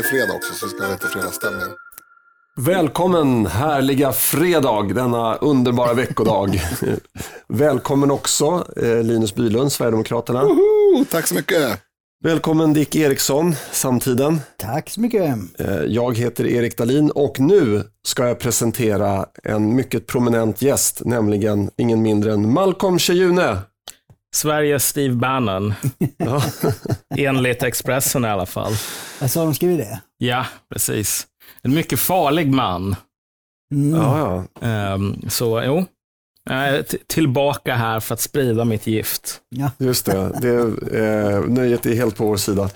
det är fredag också så vi ska ha lite fredagsstämning. Välkommen härliga fredag, denna underbara veckodag. Välkommen också eh, Linus Bylund, Sverigedemokraterna. Woho! Tack så mycket. Välkommen Dick Eriksson, Samtiden. Tack så mycket. Eh, Jag heter Erik Dalin och nu ska jag presentera en mycket prominent gäst, nämligen ingen mindre än Malcolm Tjejune. Sveriges Steve Bannon. Ja. Enligt Expressen i alla fall. Alltså har de skrivit det? Ja, precis. En mycket farlig man. Mm. Ja, ja. Ehm, så jo, jag är tillbaka här för att sprida mitt gift. Ja. Just det, det eh, nöjet är helt på vår sida.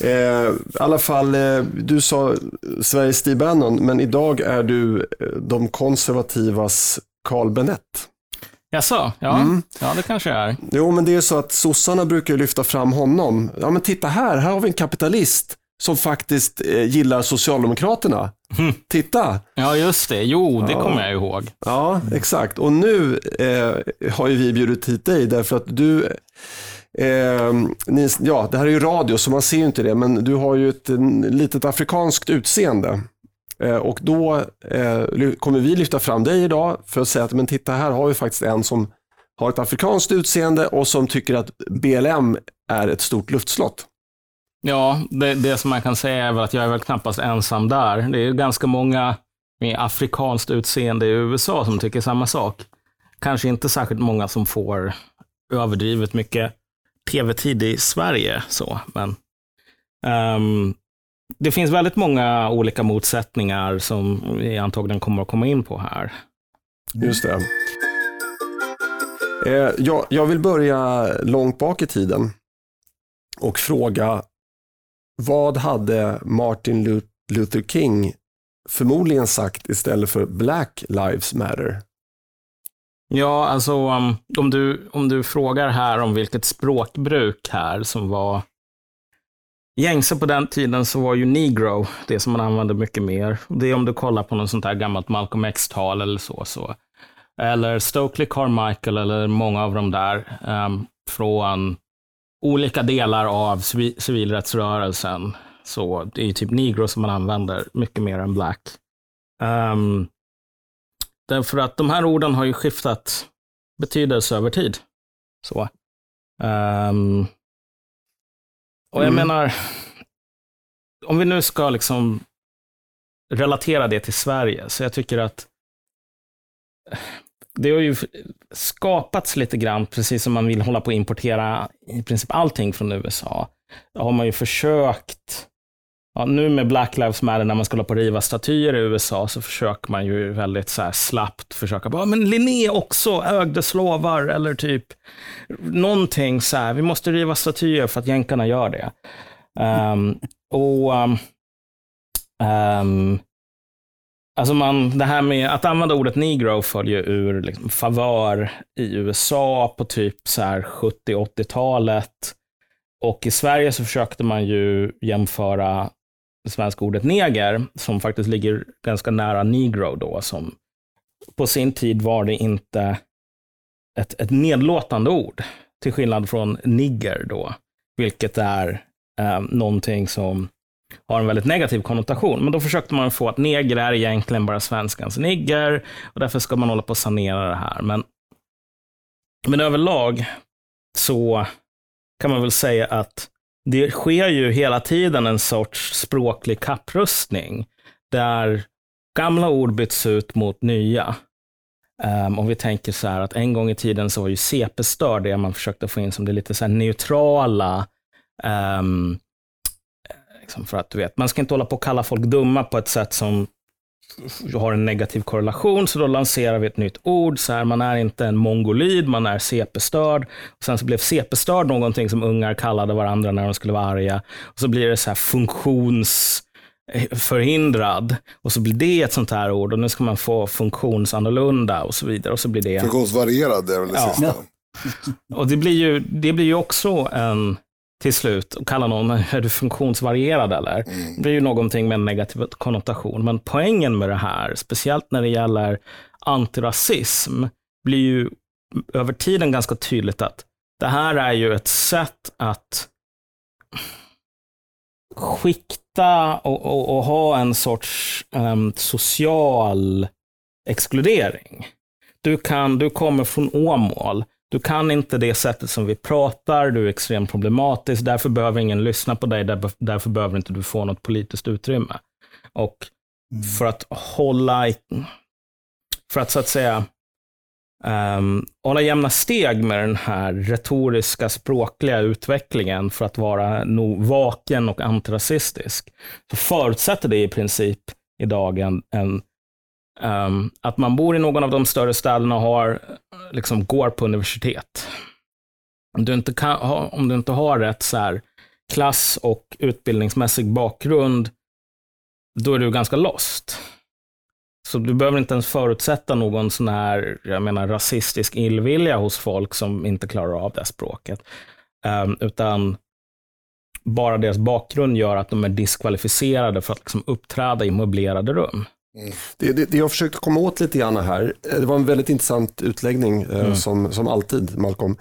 Eh, I alla fall, eh, du sa Sveriges Steve Bannon, men idag är du eh, de konservativas Carl Bennet. Jaså? Ja, Mm. ja, det kanske jag är. Jo, men det är så att sossarna brukar lyfta fram honom. Ja, men titta här, här har vi en kapitalist som faktiskt eh, gillar Socialdemokraterna. Mm. Titta! Ja, just det. Jo, det Ja. kommer jag ihåg. Ja, exakt. Och nu eh, har ju vi bjudit hit dig därför att du, eh, ni, ja, det här är ju radio så man ser ju inte det, men du har ju ett litet afrikanskt utseende. Eh, och då eh, kommer vi lyfta fram dig idag för att säga att men titta här har vi faktiskt en som har ett afrikanskt utseende och som tycker att BLM är ett stort luftslott. Ja, det, det som man kan säga är väl att jag är väl knappast ensam där. Det är ju ganska många med afrikanskt utseende i USA som tycker samma sak. Kanske inte särskilt många som får överdrivet mycket tv-tid i Sverige. Så, men, um, det finns väldigt många olika motsättningar som vi antagligen kommer att komma in på här. Just det. Eh, jag, jag vill börja långt bak i tiden och fråga vad hade Martin Lu- Luther King förmodligen sagt istället för Black Lives Matter? Ja, alltså om, du, om du frågar här om vilket språkbruk här som var gängse på den tiden så var ju negro det som man använde mycket mer. Det är om du kollar på något sånt här gammalt Malcolm X-tal eller så. så. Eller Stokely Carmichael eller många av de där um, från olika delar av civilrättsrörelsen. Så det är ju typ negro som man använder mycket mer än black. Um, Därför att de här orden har ju skiftat betydelse över tid. Så. Um, och jag Mm. menar, om vi nu ska liksom relatera det till Sverige, så jag tycker att det har ju skapats lite grann, precis som man vill hålla på att importera i princip allting från USA. Då har man ju försökt Ja, nu med Black Lives Matter, när man ska hålla på att riva statyer i USA, så försöker man ju väldigt så här slappt försöka bara, men Linné också ägde slavar, eller typ någonting så här, vi måste riva statyer för att jänkarna gör det. Um, och um, Alltså man, det här med att använda ordet negro följer ur liksom favör i USA på typ 70-80-talet. Och i Sverige så försökte man ju jämföra det svenska ordet neger, som faktiskt ligger ganska nära negro då, som på sin tid var det inte ett, ett nedlåtande ord, till skillnad från nigger då, vilket är eh, någonting som har en väldigt negativ konnotation. Men då försökte man få att neger är egentligen bara svenskans nigger och därför ska man hålla på att sanera det här. Men, men överlag så kan man väl säga att det sker ju hela tiden en sorts språklig kapprustning där gamla ord byts ut mot nya. Um, om vi tänker så här att en gång i tiden så var ju CP-stör det man försökte få in som det lite så här neutrala um, liksom för att du vet, man ska inte hålla på och kalla folk dumma på ett sätt som har en negativ korrelation, så då lanserar vi ett nytt ord. Så här, man är inte en mongolid, man är CP-störd. Och sen så blev CP-störd någonting som ungar kallade varandra när de skulle vara arga. Och så blir det så här funktionsförhindrad. Och så blir det ett sånt här ord och nu ska man få funktionsannorlunda och så vidare. Och så blir det... Funktionsvarierad är väl det Ja. sista. Och det blir ju, det blir ju också en, till slut, att kalla någon, är du funktionsvarierad eller? Det blir ju någonting med en negativ konnotation. Men poängen med det här, speciellt när det gäller antirasism, blir ju över tiden ganska tydligt att det här är ju ett sätt att skikta och, och, och ha en sorts um, social exkludering. Du, kan, du kommer från Åmål. Du kan inte det sättet som vi pratar, du är extremt problematisk, därför behöver ingen lyssna på dig, därför, därför behöver inte du få något politiskt utrymme. Och Mm. för att hålla, för att så att säga um, hålla jämna steg med den här retoriska språkliga utvecklingen för att vara no, vaken och antirasistisk, så förutsätter det i princip idag en, en um, att man bor i någon av de större städerna och har, liksom, går på universitet. Om du inte, kan, om du inte har rätt så här, klass och utbildningsmässig bakgrund, då är du ganska lost. Så du behöver inte ens förutsätta någon sån här, jag menar, rasistisk illvilja hos folk som inte klarar av det språket. Um, utan bara deras bakgrund gör att de är diskvalificerade för att liksom uppträda i möblerade rum. Det, det, det jag försökte komma åt lite grann här, eh, det var en väldigt intressant utläggning eh, Mm. som, som alltid Malcolm.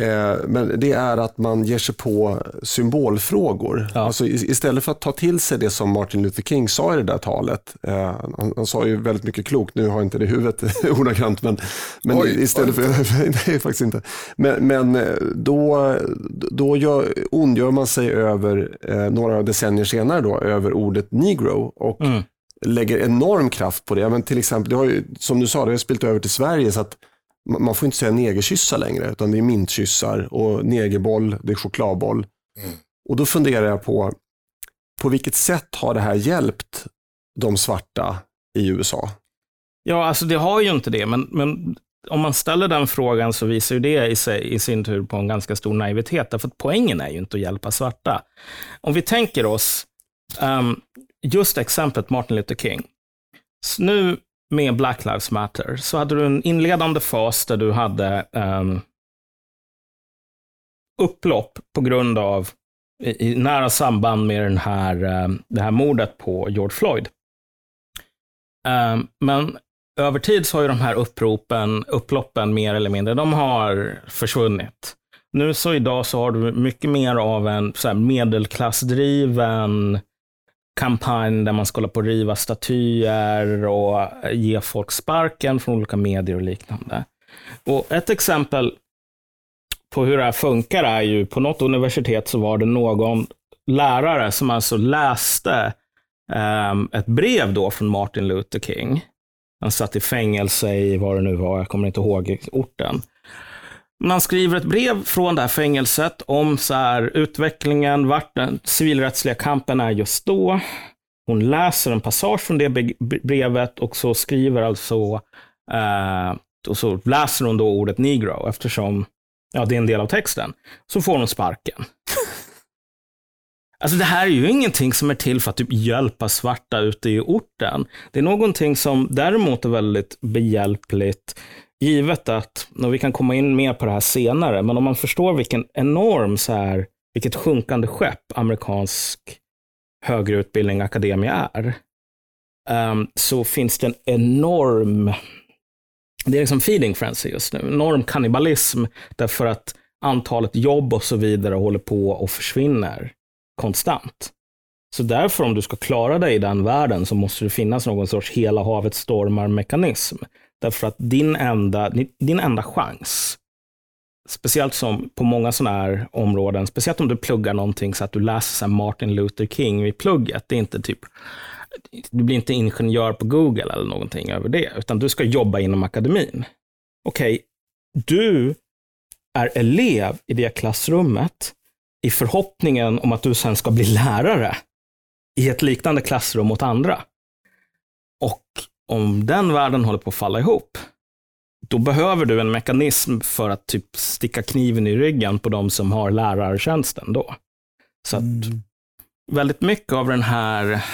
Eh, men det är att man ger sig på symbolfrågor. Ja. Alltså, istället för att ta till sig det som Martin Luther King sa i det där talet. Eh, han, han sa ju väldigt mycket klokt, nu har jag inte det i huvudet ordagrant. Men, men Oj, istället oj. för, nej faktiskt inte. Men, men eh, då, då gör, ondgör man sig över, eh, några decennier senare då, över ordet negro. Och Mm. Lägger enorm kraft på det. Men till exempel, det har ju, som du sa, det har spilt över till Sverige så att ma- man får inte säga negerkyssar längre, utan det är mintkyssar och negerboll, det är chokladboll. Mm. Och då funderar jag på, på vilket sätt har det här hjälpt de svarta i USA? Ja, alltså det har ju inte det, men, men om man ställer den frågan så visar ju det i, sig, i sin tur på en ganska stor naivitet, därför att poängen är ju inte att hjälpa svarta. Om vi tänker oss ehm, just exemplet Martin Luther King. Så nu med Black Lives Matter så hade du en inledande fas där du hade um, upplopp på grund av i, i nära samband med den här, um, det här mordet på George Floyd. Um, men över tid så har ju de här uppropen, upploppen mer eller mindre, de har försvunnit. Nu så idag så har du mycket mer av en så här medelklassdriven kampanj där man ska hålla på riva statyer och ge folk sparken från olika medier och liknande. Och ett exempel på hur det här funkar är ju, på något universitet så var det någon lärare som alltså läste um, ett brev då från Martin Luther King. Han satt i fängelse i vad det nu var, jag kommer inte ihåg orten. Men han skriver ett brev från det här fängelset om så här, utvecklingen, vart den civilrättsliga kampen är just då. Hon läser en passage från det brevet och så skriver alltså, eh, och så läser hon då ordet negro eftersom ja, det är en del av texten. Så får hon sparken. Alltså det här är ju ingenting som är till för att typ hjälpa svarta ute i orten. Det är någonting som däremot är väldigt behjälpligt, givet att, och vi kan komma in mer på det här senare, men om man förstår vilken enorm, så här, vilket sjunkande skepp amerikansk högre utbildning, akademia är, um, så finns det en enorm, det är liksom feeding frenzy just nu, enorm kannibalism, därför att antalet jobb och så vidare håller på och försvinner konstant. Så därför om du ska klara dig i den världen så måste det finnas någon sorts hela havet stormar-mekanism. Därför att din enda, din enda chans, speciellt som på många sådana här områden, speciellt om du pluggar någonting så att du läser så Martin Luther King vid plugget, det är inte typ du blir inte ingenjör på Google eller någonting över det, utan du ska jobba inom akademin. Okej, du är elev i det klassrummet i förhoppningen om att du sen ska bli lärare i ett liknande klassrum åt andra. Om den världen håller på att falla ihop, då behöver du en mekanism för att typ sticka kniven i ryggen på de som har lärartjänsten då. Så att Mm. väldigt mycket av den här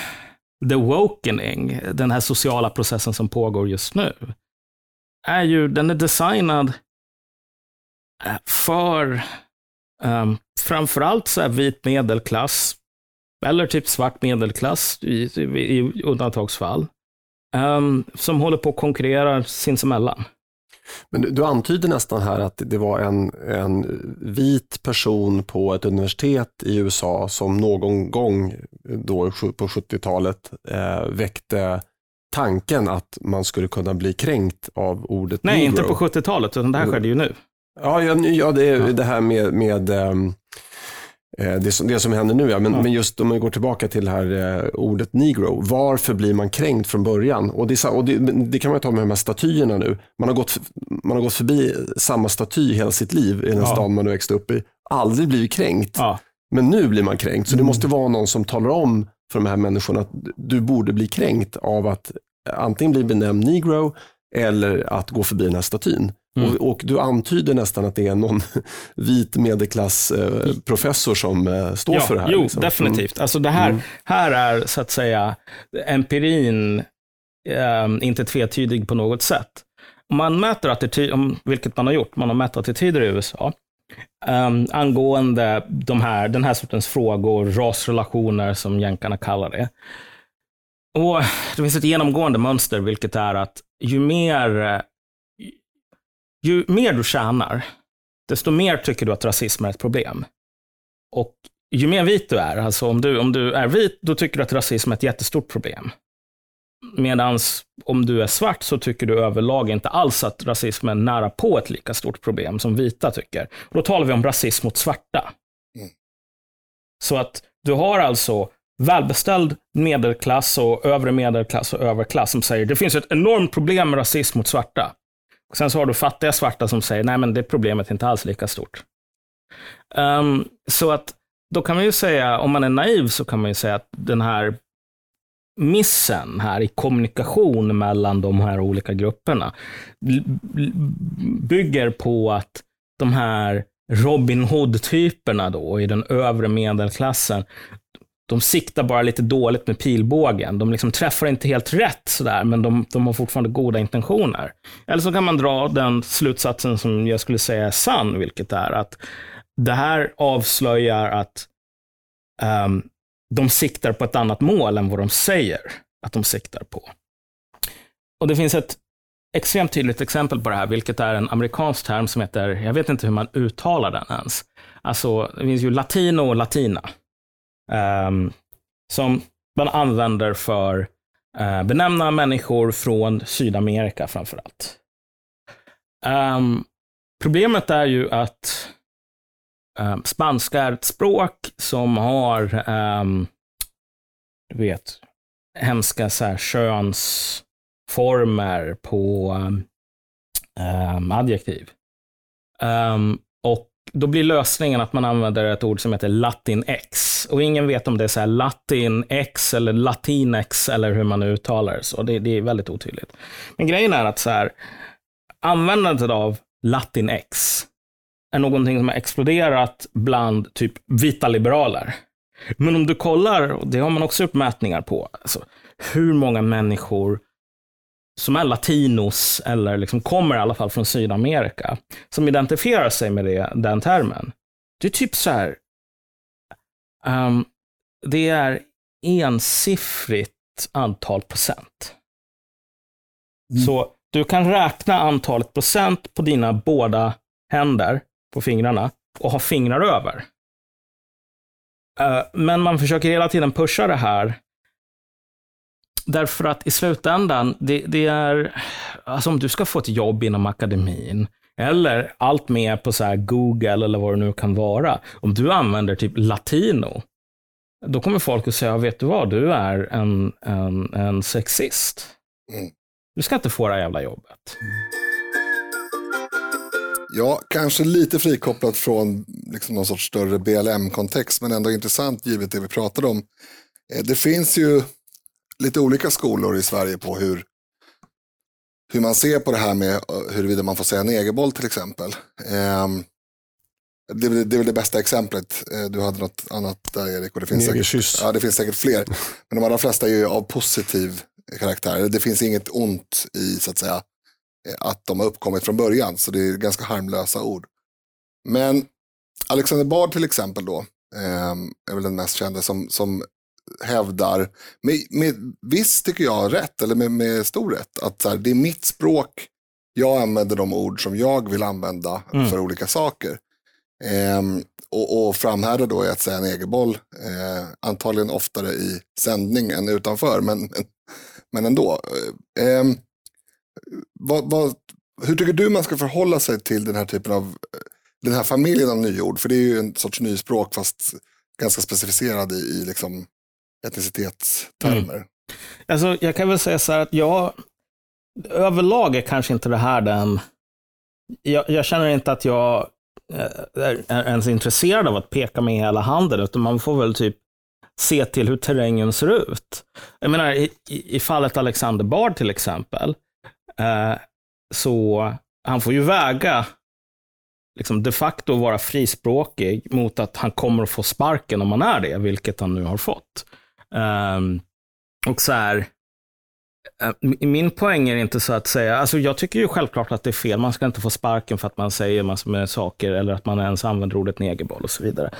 the wokening, den här sociala processen som pågår just nu, är ju, den är designad eh, för um, framförallt så här vit medelklass, eller typ svart medelklass i, i, i undantagsfall, um, som håller på att konkurrera sinsemellan. Men du, du antyder nästan här att det var en, en vit person på ett universitet i USA som någon gång då på 70-talet eh, väckte tanken att man skulle kunna bli kränkt av ordet Nej, negro. inte på 70-talet, utan det här skedde ju nu. Ja, ja, ja det det här med, med eh, det, som, det som händer nu. Ja. Men, Ja. men just om vi går tillbaka till det här eh, ordet negro. Varför blir man kränkt från början? Och det, och det, det kan man ta med de här statyerna nu. Man har, gått, man har gått förbi samma staty hela sitt liv i den Ja. stad man nu växte upp i. Aldrig blivit kränkt. Ja. Men nu blir man kränkt. Så det Mm. måste vara någon som talar om för de här människorna att du borde bli kränkt av att antingen bli benämnd negro eller att gå förbi den här statyn. Mm. Och, och du antyder nästan att det är någon vit medelklassprofessor eh, som eh, står ja, för det här. Jo, liksom. definitivt. Alltså det här, Mm. här är så att säga empirin ehm, inte tvetydig på något sätt. Om man mäter attityd, om, vilket man har gjort, man har mätt attityder i USA, um, angående de här, den här sortens frågor, rasrelationer som jänkarna kallar det. Och Det finns ett genomgående mönster, vilket är att ju mer, eh, ju mer du tjänar, desto mer tycker du att rasism är ett problem. Och ju mer vit du är, alltså om du, om du är vit, då tycker du att rasism är ett jättestort problem. Medan om du är svart så tycker du överlag inte alls att rasism är nära på ett lika stort problem som vita tycker. Och då talar vi om rasism mot svarta. Mm. Så att du har alltså välbeställd medelklass och övre medelklass och överklass som säger det finns ett enormt problem med rasism mot svarta. Och sen så har du fattiga svarta som säger nej men det problemet är inte alls lika stort. Um, så att då kan man ju säga, om man är naiv så kan man ju säga att den här missen här i kommunikation mellan de här olika grupperna bygger på att de här Robin Hood-typerna då i den övre medelklassen, de siktar bara lite dåligt med pilbågen. De liksom träffar inte helt rätt sådär, men de, de har fortfarande goda intentioner. Eller så kan man dra den slutsatsen som jag skulle säga är sann, vilket är att det här avslöjar att um, de siktar på ett annat mål än vad de säger att de siktar på. Och det finns ett extremt tydligt exempel på det här, vilket är en amerikansk term som heter, jag vet inte hur man uttalar den ens. Alltså, det finns ju latino och latina um, som man använder för uh, benämna människor från Sydamerika framför allt. Um, ehm, problemet är ju att um, spanska är ett språk som har, du vet, hemska så här, könsformer på um, adjektiv. Och då blir lösningen att man använder ett ord som heter latinx. Och ingen vet om det är så här latinx eller latinex eller hur man uttalar det. Så det, det är väldigt otydligt. Men grejen är att så här, användandet av latinx är någonting som har exploderat bland typ vita liberaler. Men om du kollar, och det har man också gjort mätningar på, alltså, hur många människor som är latinos, eller liksom kommer i alla fall från Sydamerika, som identifierar sig med det, den termen. Det är typ så här, ehm, det är ensiffrigt antal procent. Mm. Så du kan räkna antalet procent på dina båda händer på fingrarna och ha fingrar över. Eh, Men man försöker hela tiden pusha det här. Därför att i slutändan, det, det är, alltså om du ska få ett jobb inom akademin, eller allt mer på så Google eller vad det nu kan vara. Om du använder typ latino, då kommer folk att säga, vet du vad, du är en, en, en sexist. Mm. Du ska inte få det här jävla jobbet. Ja, kanske lite frikopplat från liksom någon sorts större BLM-kontext, men ändå intressant givet det vi pratade om. Eh, Det finns ju lite olika skolor i Sverige på hur, hur man ser på det här med eh, huruvida man får säga negerboll till exempel. Ehm, Det är, väl- det är väl det bästa exemplet. Eh, Du hade något annat där Erik. Och det finns säkert, ja, det finns säkert fler. Men de allra flesta är ju av positiv karaktär. Det finns inget ont i så att säga eh, att de har uppkommit från början. Så det är ganska harmlösa ord. Men Alexander Bard till exempel då, eh, är väl den mest kända som, som hävdar, med, med viss tycker jag rätt, eller med, med stor rätt, att så här, det är mitt språk jag använder de ord som jag vill använda Mm. för olika saker. Ehm, och, och framhärdar då i att säga negerboll, eh, antagligen oftare i sändning än utanför, men, men, men ändå. Eh, ehm, vad, vad, hur tycker du man ska förhålla sig till den här typen av, den här familjen av nyord? För det är ju en sorts nyspråk fast ganska specificerad i, i liksom etnicitetstermer. Mm. Alltså, jag kan väl säga så här att jag, överlag är kanske inte det här den, jag, jag känner inte att jag eh, är, är ens intresserad av att peka med hela handen, utan man får väl typ se till hur terrängen ser ut. Jag menar, i, i, i fallet Alexander Bard till exempel, eh, så han får ju väga liksom de facto vara frispråkig mot att han kommer att få sparken om han är det, vilket han nu har fått. Um, och så här, eh, min poäng är inte så att säga, alltså jag tycker ju självklart att det är fel, man ska inte få sparken för att man säger massor med saker eller att man ens använder ordet negerboll och så vidare.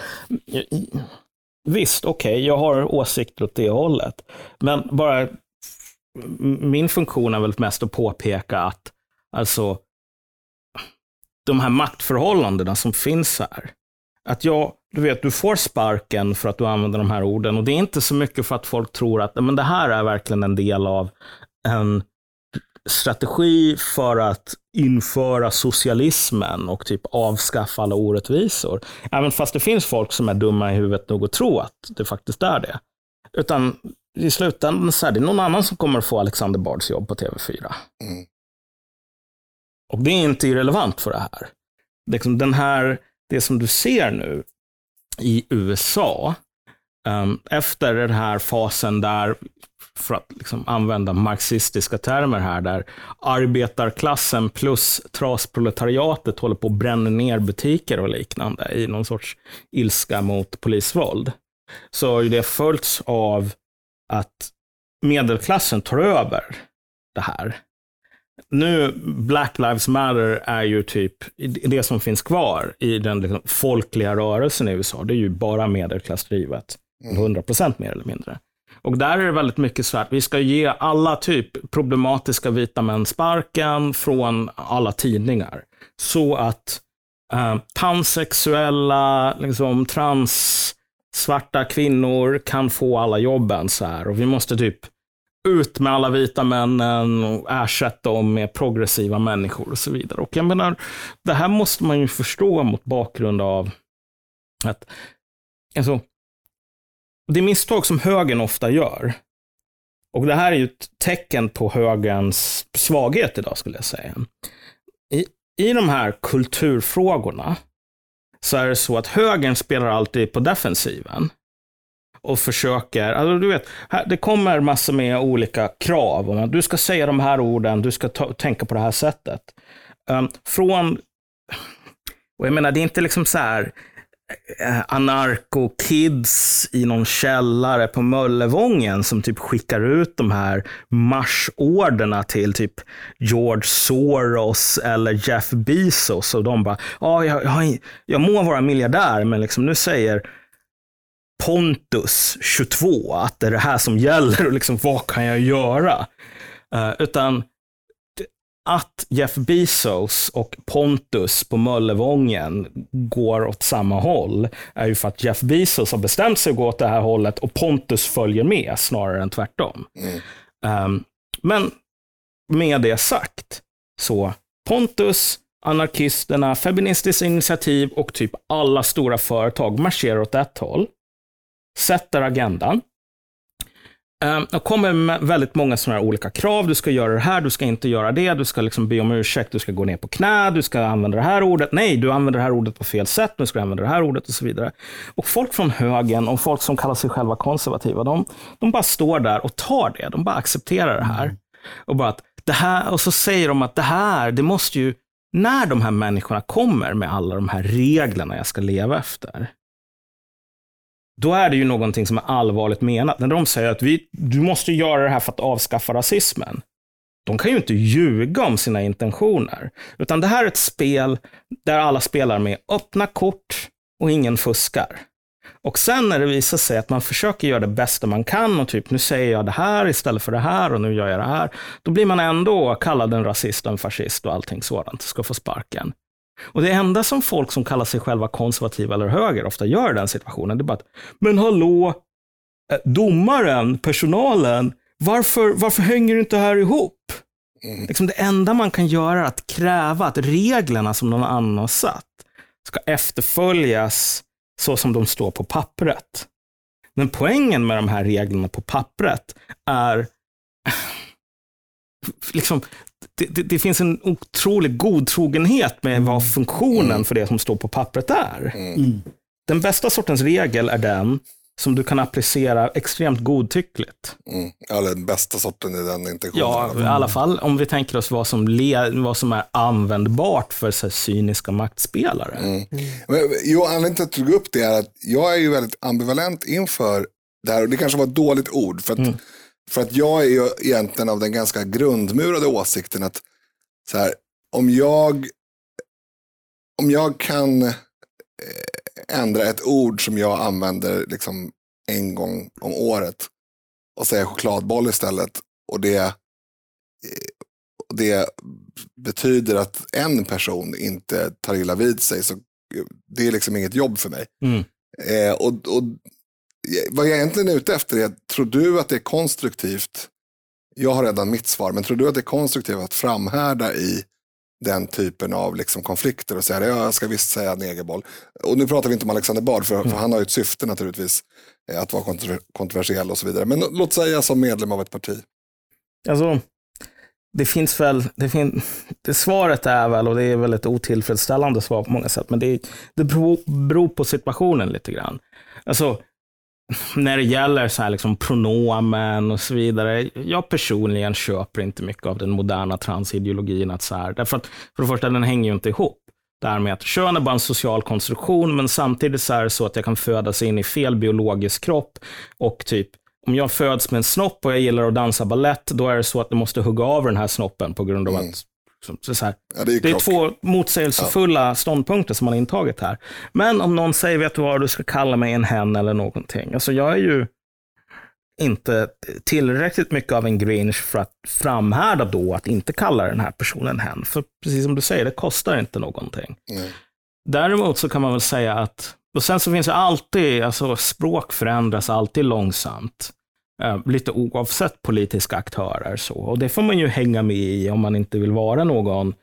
Visst, okej, jag har åsikter åt det hållet, men bara min funktion är väl mest att påpeka att alltså de här maktförhållandena som finns här, att jag, du vet, du får sparken för att du använder de här orden och det är inte så mycket för att folk tror att men det här är verkligen en del av en strategi för att införa socialismen och typ avskaffa alla orättvisor. Även fast det finns folk som är dumma i huvudet nog att tro att det faktiskt är det. Utan i slutändan så är det någon annan som kommer få Alexander Bards jobb på TV4. Mm. Och det är inte irrelevant för det här. Liksom den här, det som du ser nu i USA, um, efter den här fasen där, för att liksom använda marxistiska termer här, där arbetarklassen plus trasproletariatet håller på att bränna ner butiker och liknande i någon sorts ilska mot polisvåld. Så har ju det följts av att medelklassen tar över det här nu, Black Lives Matter är ju typ det som finns kvar i den liksom, folkliga rörelsen i USA. Det är ju bara medelklassdrivet. 100 procent mer eller mindre. Och där är det väldigt mycket så att vi ska ge alla typ problematiska vita män sparken från alla tidningar. Så att eh, pansexuella, liksom, trans, svarta kvinnor kan få alla jobben. så här. Och vi måste typ ut med alla vita männen och ersätta dem med progressiva människor och så vidare. Och jag menar, det här måste man ju förstå mot bakgrund av att alltså, det misstag som högern ofta gör, och det här är ju ett tecken på högerns svaghet idag skulle jag säga. I, I de här kulturfrågorna så är det så att högern spelar alltid på defensiven och försöker, alltså du vet, här, det kommer massor med olika krav om du ska säga de här orden, du ska ta, tänka på det här sättet. Um, från, och jag menar det är inte liksom så här eh, anarko-kids i någon källare på Möllevången som typ skickar ut de här marschorderna till typ George Soros eller Jeff Bezos och de bara, ja, jag, jag, jag må vara miljardär, men liksom nu säger Pontus 22, att det är det här som gäller och liksom, vad kan jag göra? Uh, utan att Jeff Bezos och Pontus på Möllevången går åt samma håll är ju för att Jeff Bezos har bestämt sig att gå åt det här hållet och Pontus följer med snarare än tvärtom. Mm. Um, men med det sagt, så Pontus, anarkisterna, Feministiskt initiativ och typ alla stora företag marscherar åt ett håll sätter agendan. Ehm, och kommer med väldigt många sådana här olika krav. Du ska göra det här, du ska inte göra det, du ska liksom be om ursäkt, du ska gå ner på knä, du ska använda det här ordet. Nej, du använder det här ordet på fel sätt, nu ska du använda det här ordet och så vidare. Och folk från högen och folk som kallar sig själva konservativa, de, de bara står där och tar det. De bara accepterar det här. Och, bara att det här. och så säger de att det här, det måste ju, när de här människorna kommer med alla de här reglerna jag ska leva efter, då är det ju någonting som är allvarligt menat. När de säger att vi, du måste göra det här för att avskaffa rasismen. De kan ju inte ljuga om sina intentioner. Utan det här är ett spel där alla spelar med öppna kort och ingen fuskar. Och sen när det visar sig att man försöker göra det bästa man kan och typ nu säger jag det här istället för det här och nu gör jag det här. Då blir man ändå kallad en rasist och en fascist och allting sådant, ska få sparken. Och det enda som folk som kallar sig själva konservativa eller höger ofta gör i den situationen, det är bara att, men hallå, eh, domaren, personalen, varför, varför hänger inte det här ihop? Mm. Liksom det enda man kan göra är att kräva att reglerna som någon annan har satt ska efterföljas så som de står på pappret. Men poängen med de här reglerna på pappret är liksom, det, det, det finns en otrolig godtrogenhet med vad funktionen för det som står på pappret är. Mm. Den bästa sortens regel är den som du kan applicera extremt godtyckligt. Mm. Eller den bästa sorten i den intentionen. Ja, i alla fall om vi tänker oss vad som, le, vad som är användbart för så här, cyniska maktspelare. Mm. Men, jo, anledningen till att jag tog upp det är att jag är ju väldigt ambivalent inför det här. Och det kanske var ett dåligt ord. För att, Mm. För att jag är ju egentligen av den ganska grundmurade åsikten att så här, om jag om jag kan eh, ändra ett ord som jag använder liksom en gång om året och säga chokladboll istället och det, eh, det betyder att en person inte tar illa vid sig så det är liksom inget jobb för mig. Mm. Eh, och, och vad jag egentligen är ute efter är, tror du att det är konstruktivt? Jag har redan mitt svar, men tror du att det är konstruktivt att framhärda i den typen av liksom konflikter och säga, ja, jag ska visst säga negerboll. Och nu pratar vi inte om Alexander Bard, för, för han har ju ett syfte naturligtvis, eh, att vara kontrover- kontroversiell och så vidare. Men låt säga som medlem av ett parti. Alltså, det finns väl, det, fin, det svaret är väl, och det är väl ett otillfredsställande svar på många sätt, men det, det beror, beror på situationen lite grann. Alltså, när det gäller så här liksom pronomen och så vidare, jag personligen köper inte mycket av den moderna transideologin. Att så här, därför att, för det första, den hänger ju inte ihop. Det här med att kön är bara en social konstruktion, men samtidigt så är det så att jag kan födas in i fel biologisk kropp och typ om jag föds med en snopp och jag gillar att dansa ballett, då är det så att jag måste hugga av den här snoppen på grund av Mm. att så, så, så Ja, det är, det är två motsägelsefulla ståndpunkter som man intagit här. Men om någon säger, vet du vad, du ska kalla mig en hen eller någonting. Alltså jag är ju inte tillräckligt mycket av en grinch för att framhärda då att inte kalla den här personen hen. För precis som du säger, det kostar inte någonting. Nej. Däremot så kan man väl säga att, och sen så finns det alltid, alltså språk förändras alltid långsamt. Eh, lite oavsett politiska aktörer. Så. Och det får man ju hänga med i om man inte vill vara någon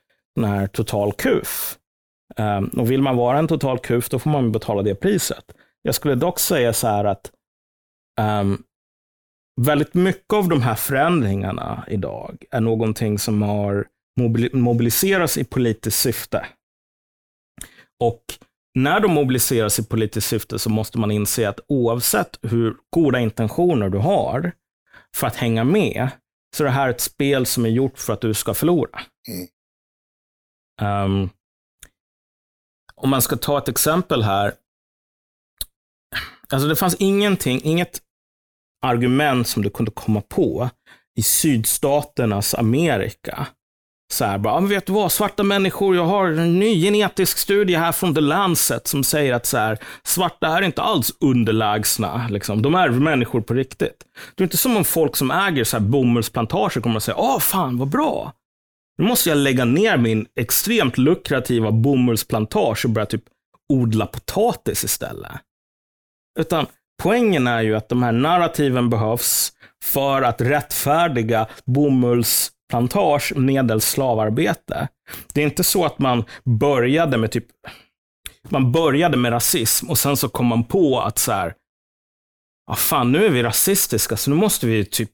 här total kuf. Ehm, och vill man vara en total kuf, då får man betala det priset. Jag skulle dock säga så här att um, väldigt mycket av de här förändringarna idag är någonting som har mobiliserats i politiskt syfte. Och när de mobiliseras i politiskt syfte så måste man inse att oavsett hur goda intentioner du har för att hänga med, så är det här ett spel som är gjort för att du ska förlora. Mm. Ehm, om man ska ta ett exempel här. Alltså det fanns ingenting, inget argument som du kunde komma på i sydstaternas Amerika så här, bara, men vet du vad, svarta människor, jag har en ny genetisk studie här från The Lancet som säger att så här, svarta är inte alls underlägsna. Liksom. De är människor på riktigt. Det är inte som om folk som äger så här bomullsplantager kommer att säga, åh fan vad bra. Nu måste jag lägga ner min extremt lukrativa bomullsplantage och börja typ odla potatis istället. Utan poängen är ju att de här narrativen behövs för att rättfärdiga bomulls bomullsplantage medelst slavarbete. Det är inte så att man började med typ man började med rasism och sen så kom man på att så här, ah, fan nu är vi rasistiska så nu måste vi typ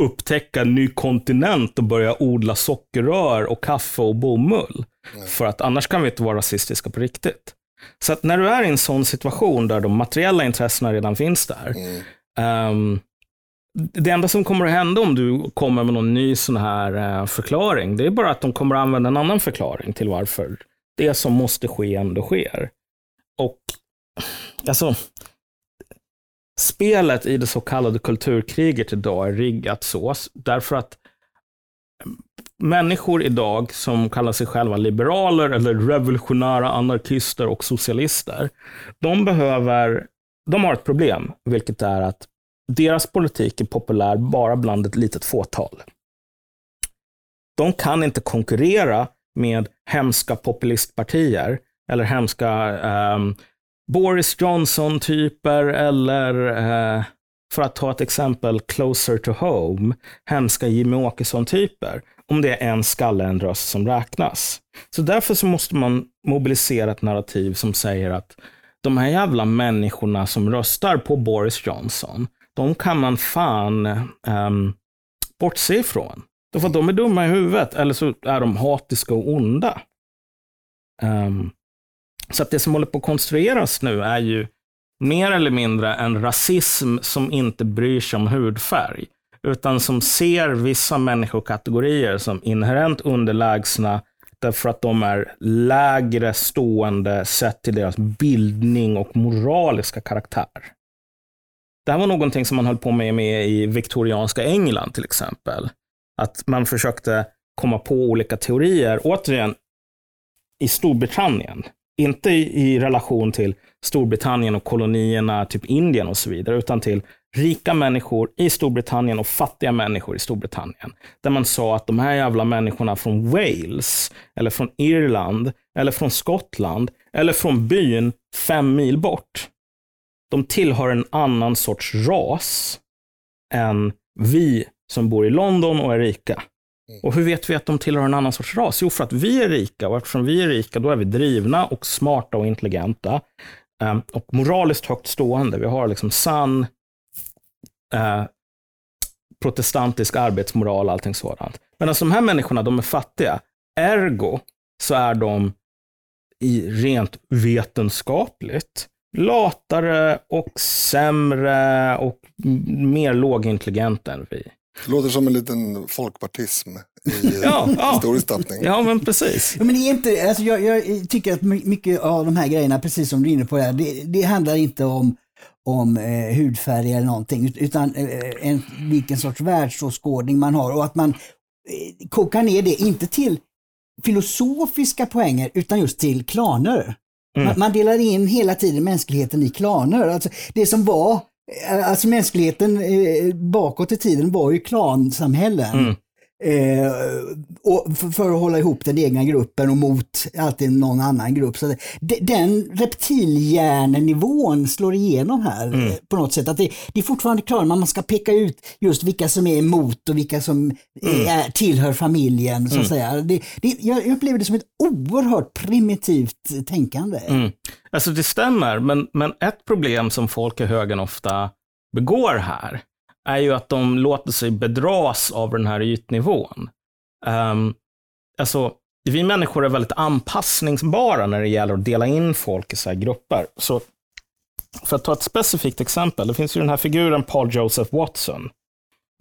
upptäcka en ny kontinent och börja odla sockerrör och kaffe och bomull. För att annars kan vi inte vara rasistiska på riktigt. Så att när du är i en sån situation där de materiella intressena redan finns där, Mm. Ehm, det enda som kommer att hända om du kommer med någon ny sån här eh, förklaring, det är bara att de kommer att använda en annan förklaring till varför det som måste ske ändå sker. Och alltså, spelet i det så kallade kulturkriget idag är riggat så, därför att eh, människor idag som kallar sig själva liberaler eller revolutionära anarkister och socialister, de behöver de har ett problem, vilket är att deras politik är populär bara bland ett litet fåtal. De kan inte konkurrera med hemska populistpartier eller hemska um, Boris Johnson-typer eller, uh, för att ta ett exempel, closer to home, hemska Jimmy Åkesson-typer. Om det är en skalle, en röst som räknas. Så därför så måste man mobilisera ett narrativ som säger att de här jävla människorna som röstar på Boris Johnson, de kan man fan um, bortse ifrån. Därför att de är dumma i huvudet, eller så är de hatiska och onda. Um, så att det som håller på att konstrueras nu är ju mer eller mindre en rasism som inte bryr sig om hudfärg, utan som ser vissa människokategorier som inherent underlägsna därför att de är lägre stående sett till deras bildning och moraliska karaktär. Det här var någonting som man höll på med, med i viktorianska England till exempel. Att man försökte komma på olika teorier, återigen, i Storbritannien. Inte i, i relation till Storbritannien och kolonierna, typ Indien och så vidare, utan till rika människor i Storbritannien och fattiga människor i Storbritannien. Där man sa att de här jävla människorna från Wales, eller från Irland, eller från Skottland, eller från byn fem mil bort, de tillhör en annan sorts ras än vi som bor i London och är rika. Och hur vet vi att de tillhör en annan sorts ras? Jo, för att vi är rika och eftersom vi är rika, då är vi drivna och smarta och intelligenta. Um, och moraliskt högt stående. Vi har liksom sann uh, protestantisk arbetsmoral och allting sådant. Men alltså de här människorna, de är fattiga. Ergo så är de i rent vetenskapligt latare och sämre och mer lågintelligenta än vi. Det låter som en liten folkpartism i Ja, ja. historisk tappning. Ja, men precis. Ja, men det är inte, alltså jag, jag tycker att my- mycket av de här grejerna, precis som du är inne på, här, det, det handlar inte om, om eh, hudfärg eller någonting, ut- utan eh, en, vilken sorts världsåskådning man har och att man eh, kokar ner det, inte till filosofiska poänger, utan just till klaner. Man, man delar in hela tiden mänskligheten i klaner. Alltså, det som var, eh, alltså mänskligheten eh, bakåt i tiden var ju klansamhällen. Mm. Eh, och för, för att hålla ihop den egna gruppen och mot alltid någon annan grupp. Så det, de- den reptilhjärnenivån slår igenom här Mm. eh, på något sätt. Att det, det är fortfarande klart, man ska peka ut just vilka som är emot och vilka som Mm. är, tillhör familjen. Så att säga. Det, det, jag upplever det som ett oerhört primitivt tänkande. Mm. Alltså det stämmer, men, men ett problem som folk i högern ofta begår här är ju att de låter sig bedras av den här ytnivån. Um, alltså, vi människor är väldigt anpassningsbara när det gäller att dela in folk i så här grupper. Så för att ta ett specifikt exempel, det finns ju den här figuren Paul Joseph Watson.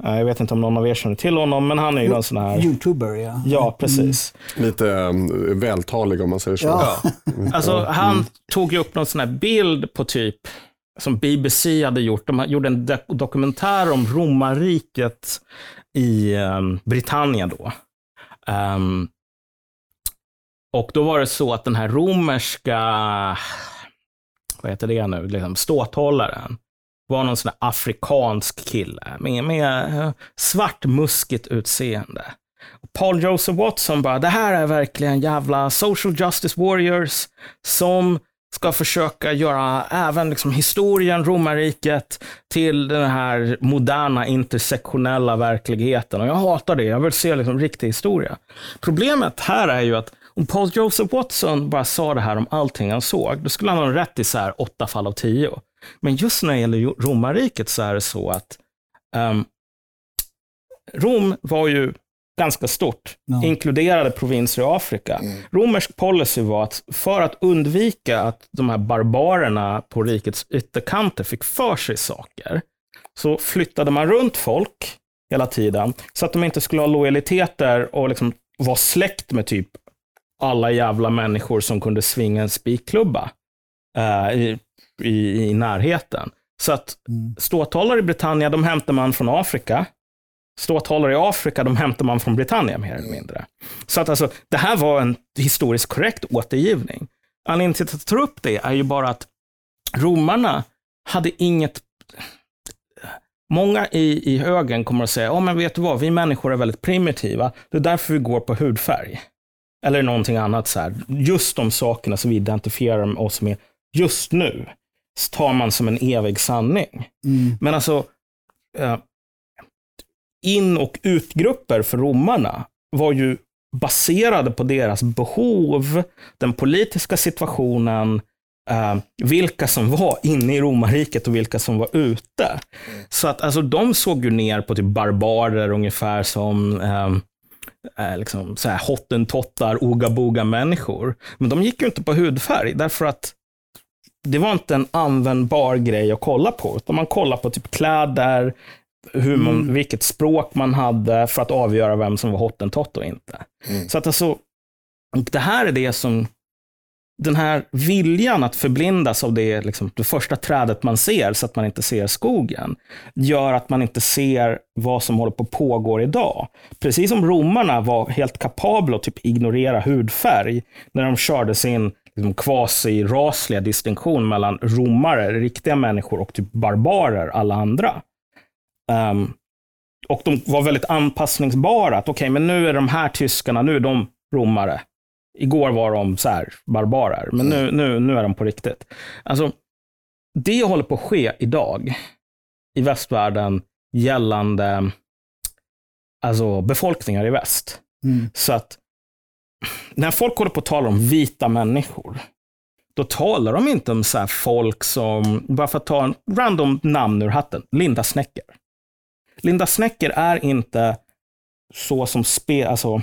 Eh, jag vet inte om någon av er känner till honom, men han är ju en sån här... Youtuber ja. Ja, precis. Lite um, vältalig om man säger så. Ja. Alltså, han tog ju upp någon sån här bild på typ, som BBC hade gjort. De gjorde en dokumentär om romarriket i um, Britannien då. Um, och då var det så att den här romerska, vad heter det nu, liksom ståthållaren, var någon sån här afrikansk kille med, med eh, svart muskigt utseende. Paul Joseph Watson bara, det här är verkligen jävla social justice warriors som ska försöka göra även liksom historien, romarriket, till den här moderna intersektionella verkligheten. Och jag hatar det. Jag vill se liksom riktig historia. Problemet här är ju att om Paul Joseph Watson bara sa det här om allting han såg, då skulle han ha rätt i så här åtta fall av tio. Men just när det gäller romarriket så är det så att um, Rom var ju ganska stort, Ja. inkluderade provinser i Afrika. Romersk policy var att för att undvika att de här barbarerna på rikets ytterkanter fick för sig saker, så flyttade man runt folk hela tiden, så att de inte skulle ha lojaliteter och liksom vara släkt med typ alla jävla människor som kunde svinga en spikklubba eh, i, i, i närheten. Så att Mm. ståthållare i Britannia, de hämtar man från Afrika. Ståthållare i Afrika, de hämtar man från Britannia mer eller mindre. Så att alltså, det här var en historiskt korrekt återgivning. Anledningen till att jag tar upp det är ju bara att romarna hade inget... Många i, i högen kommer att säga, ja men vet du vad, vi människor är väldigt primitiva. Det är därför vi går på hudfärg. Eller någonting annat så här. Just de sakerna som vi identifierar oss med just nu tar man som en evig sanning. Mm. Men alltså, eh, in och utgrupper för romarna var ju baserade på deras behov, den politiska situationen, eh, vilka som var inne i romarriket och vilka som var ute. Så att alltså, de såg ju ner på typ barbarer ungefär som eh, eh liksom, så här, hottentottar, oga-boga-människor. Men de gick ju inte på hudfärg, därför att det var inte en användbar grej att kolla på. Utan man kollade på typ kläder, hur man, vilket språk man hade för att avgöra vem som var hottentott och inte. Mm. Så att alltså, det här är det som, den här viljan att förblindas av det, liksom, det första trädet man ser så att man inte ser skogen, gör att man inte ser vad som håller på att pågå idag. Precis som romarna var helt kapabla att typ ignorera hudfärg när de körde sin liksom, quasi-rasliga distinktion mellan romare, riktiga människor, och typ barbarer, alla andra. Ehm, och de var väldigt anpassningsbara. Att okej, men nu är de här tyskarna, nu är de romare. Igår var de så här, barbarer, men nu, nu, nu är de på riktigt. Alltså, det håller på att ske idag i västvärlden gällande alltså, befolkningar i väst. Mm. Så att när folk håller på att tala om vita människor, då talar de inte om så folk som, bara för att ta en random namn ur hatten, Linda Snecker. Linda Snecker är inte så som spe, alltså,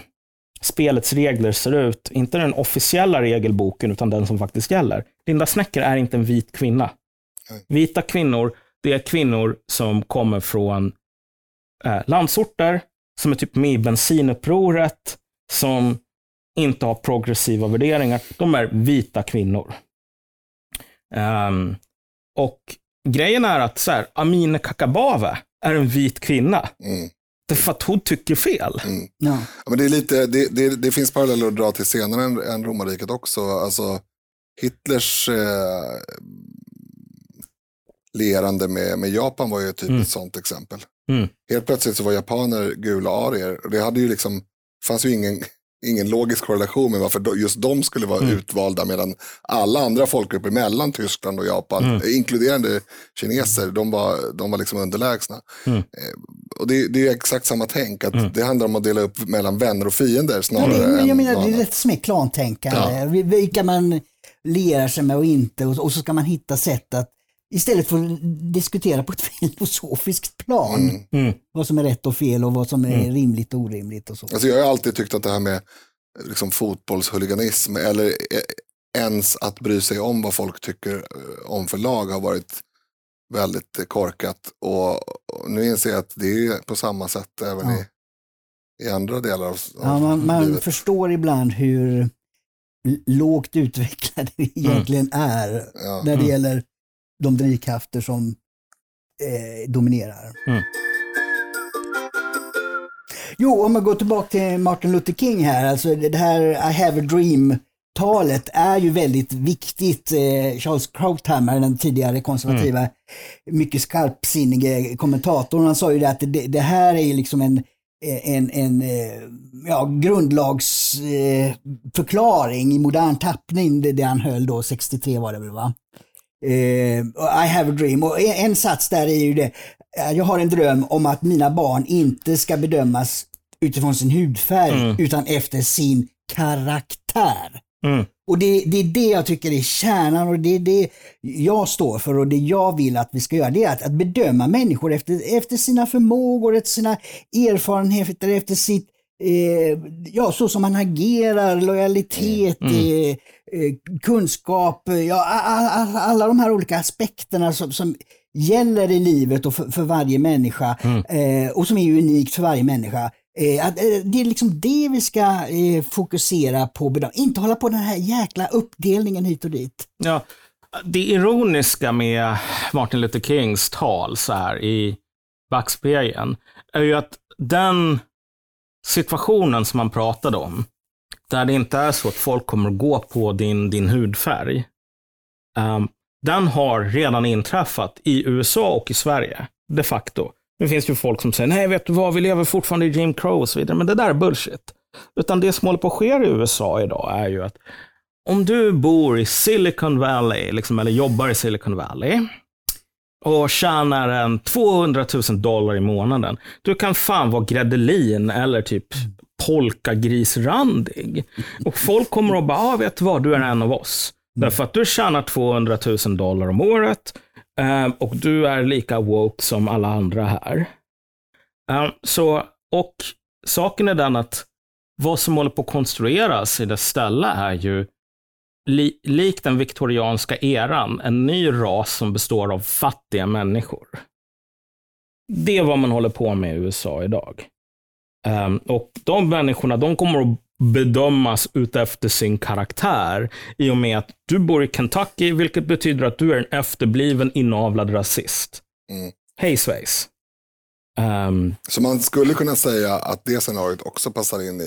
spelets regler ser ut, inte den officiella regelboken, utan den som faktiskt gäller. Linda Snecker är inte en vit kvinna. Vita kvinnor, det är kvinnor som kommer från eh, landsorter, som är typ med i bensinupproret, som inte har progressiva värderingar. De är vita kvinnor. Ehm, och grejen är att så här, Amine Kakabaveh är en vit kvinna. Mm. Därför att hon tycker fel. Mm. Ja. Ja, men det, är lite, det, det, det finns paralleller att dra till senare än, än romarriket också. Alltså, Hitlers eh, lerande med, med Japan var ju typ Mm. ett sånt exempel. Mm. Helt plötsligt så var japaner gula arier. Och det hade ju liksom, fanns ju ingen, ingen logisk korrelation med varför just de skulle vara Mm. utvalda medan alla andra folkgrupper mellan Tyskland och Japan, Mm. inkluderande kineser, de var, de var liksom underlägsna. Mm. Eh, och det, det är exakt samma tänk, att Mm. det handlar om att dela upp mellan vänner och fiender Ja, snarare men, men jag än menar, det är rätt som är klantänkande. Vi- Vilka man lierar sig med och inte och, och så ska man hitta sätt att istället för att diskutera på ett filosofiskt plan Mm. Mm. vad som är rätt och fel och vad som är Mm. rimligt och orimligt och så. Alltså jag har alltid tyckt att det här med liksom fotbollshuliganism eller eh, ens att bry sig om vad folk tycker eh, om för lag har varit väldigt korkat. Och, nu inser jag att det är på samma sätt även Ja. i, i andra delar av, av Ja, man, man livet. förstår ibland hur lågt utvecklade vi egentligen är Ja. när det Mm. gäller de drivkrafter som eh, dominerar. Mm. Jo, om man går tillbaka till Martin Luther King här, alltså det här I have a dream-talet är ju väldigt viktigt. Eh, Charles Krauthammer, den tidigare konservativa, mycket skarpsinnige kommentatorn, han sa ju det att det, det här är liksom en en, en eh, ja, grundlagsförklaring i modern tappning, det, det han höll då, 63 var det väl va? Eh, I have a dream. Och en, sats där är ju det, eh, jag har en dröm om att mina barn inte ska bedömas utifrån sin hudfärg Mm. utan efter sin karaktär. Mm. Och det, det är det jag tycker är kärnan och det är det jag står för och det jag vill att vi ska göra. Det är att, att bedöma människor efter, efter sina förmågor, efter sina erfarenheter, efter sitt, eh, ja så som man agerar, lojalitet, Mm. Eh, eh, kunskap, eh, ja a- a- a- alla de här olika aspekterna som, som gäller i livet och för, för varje människa Mm. eh, och som är unikt för varje människa. Eh, att, eh, det är liksom det vi ska eh, fokusera på, inte hålla på den här jäkla uppdelningen hit och dit. Ja, det ironiska med Martin Luther Kings tal så här i backspegeln är ju att den situationen som man pratade om, där det inte är så att folk kommer att gå på din, din hudfärg, um, den har redan inträffat i USA och i Sverige. De facto. Nu finns ju folk som säger, nej vet du vad, vi lever fortfarande i Jim Crow och så vidare. Men det där är bullshit. Utan det som håller på att ske i USA idag är ju att om du bor i Silicon Valley, liksom, eller jobbar i Silicon Valley, och tjänar en 200 000 dollar i månaden. Du kan fan vara Gredelin eller typ polkagrisrandig. Och folk kommer att bara, ah, vet du vad, du är en av oss. Mm. Därför att du tjänar 200 000 dollar om året eh, och du är lika woke som alla andra här. Eh, så, och saken är den att vad som håller på att konstrueras i det ställe är ju li, likt den viktorianska eran, en ny ras som består av fattiga människor. Det är vad man håller på med i USA idag. Um, och de människorna, de kommer att bedömas utefter sin karaktär i och med att du bor i Kentucky, vilket betyder att du är en efterbliven inavlad rasist. Mm. Hej svejs. Um, så man skulle kunna säga att det scenariot också passar in i,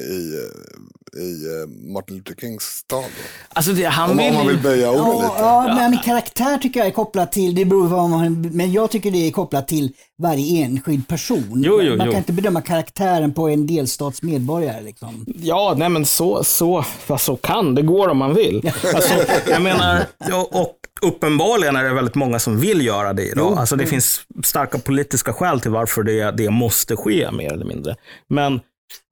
i eh, Martin Luther Kings stad? Alltså det, han om, vill... om man vill böja orden ja, lite. Ja, men karaktär tycker jag är kopplat till, det beror på vad man, men jag tycker det är kopplat till varje enskild person. Jo, jo, man jo. kan inte bedöma karaktären på en delstats medborgare. Liksom. Ja, nej men så, så, så kan det går om man vill. Alltså, jag menar, och uppenbarligen är det väldigt många som vill göra det idag. Alltså, det finns starka politiska skäl till varför det, det måste ske, mer eller mindre. Men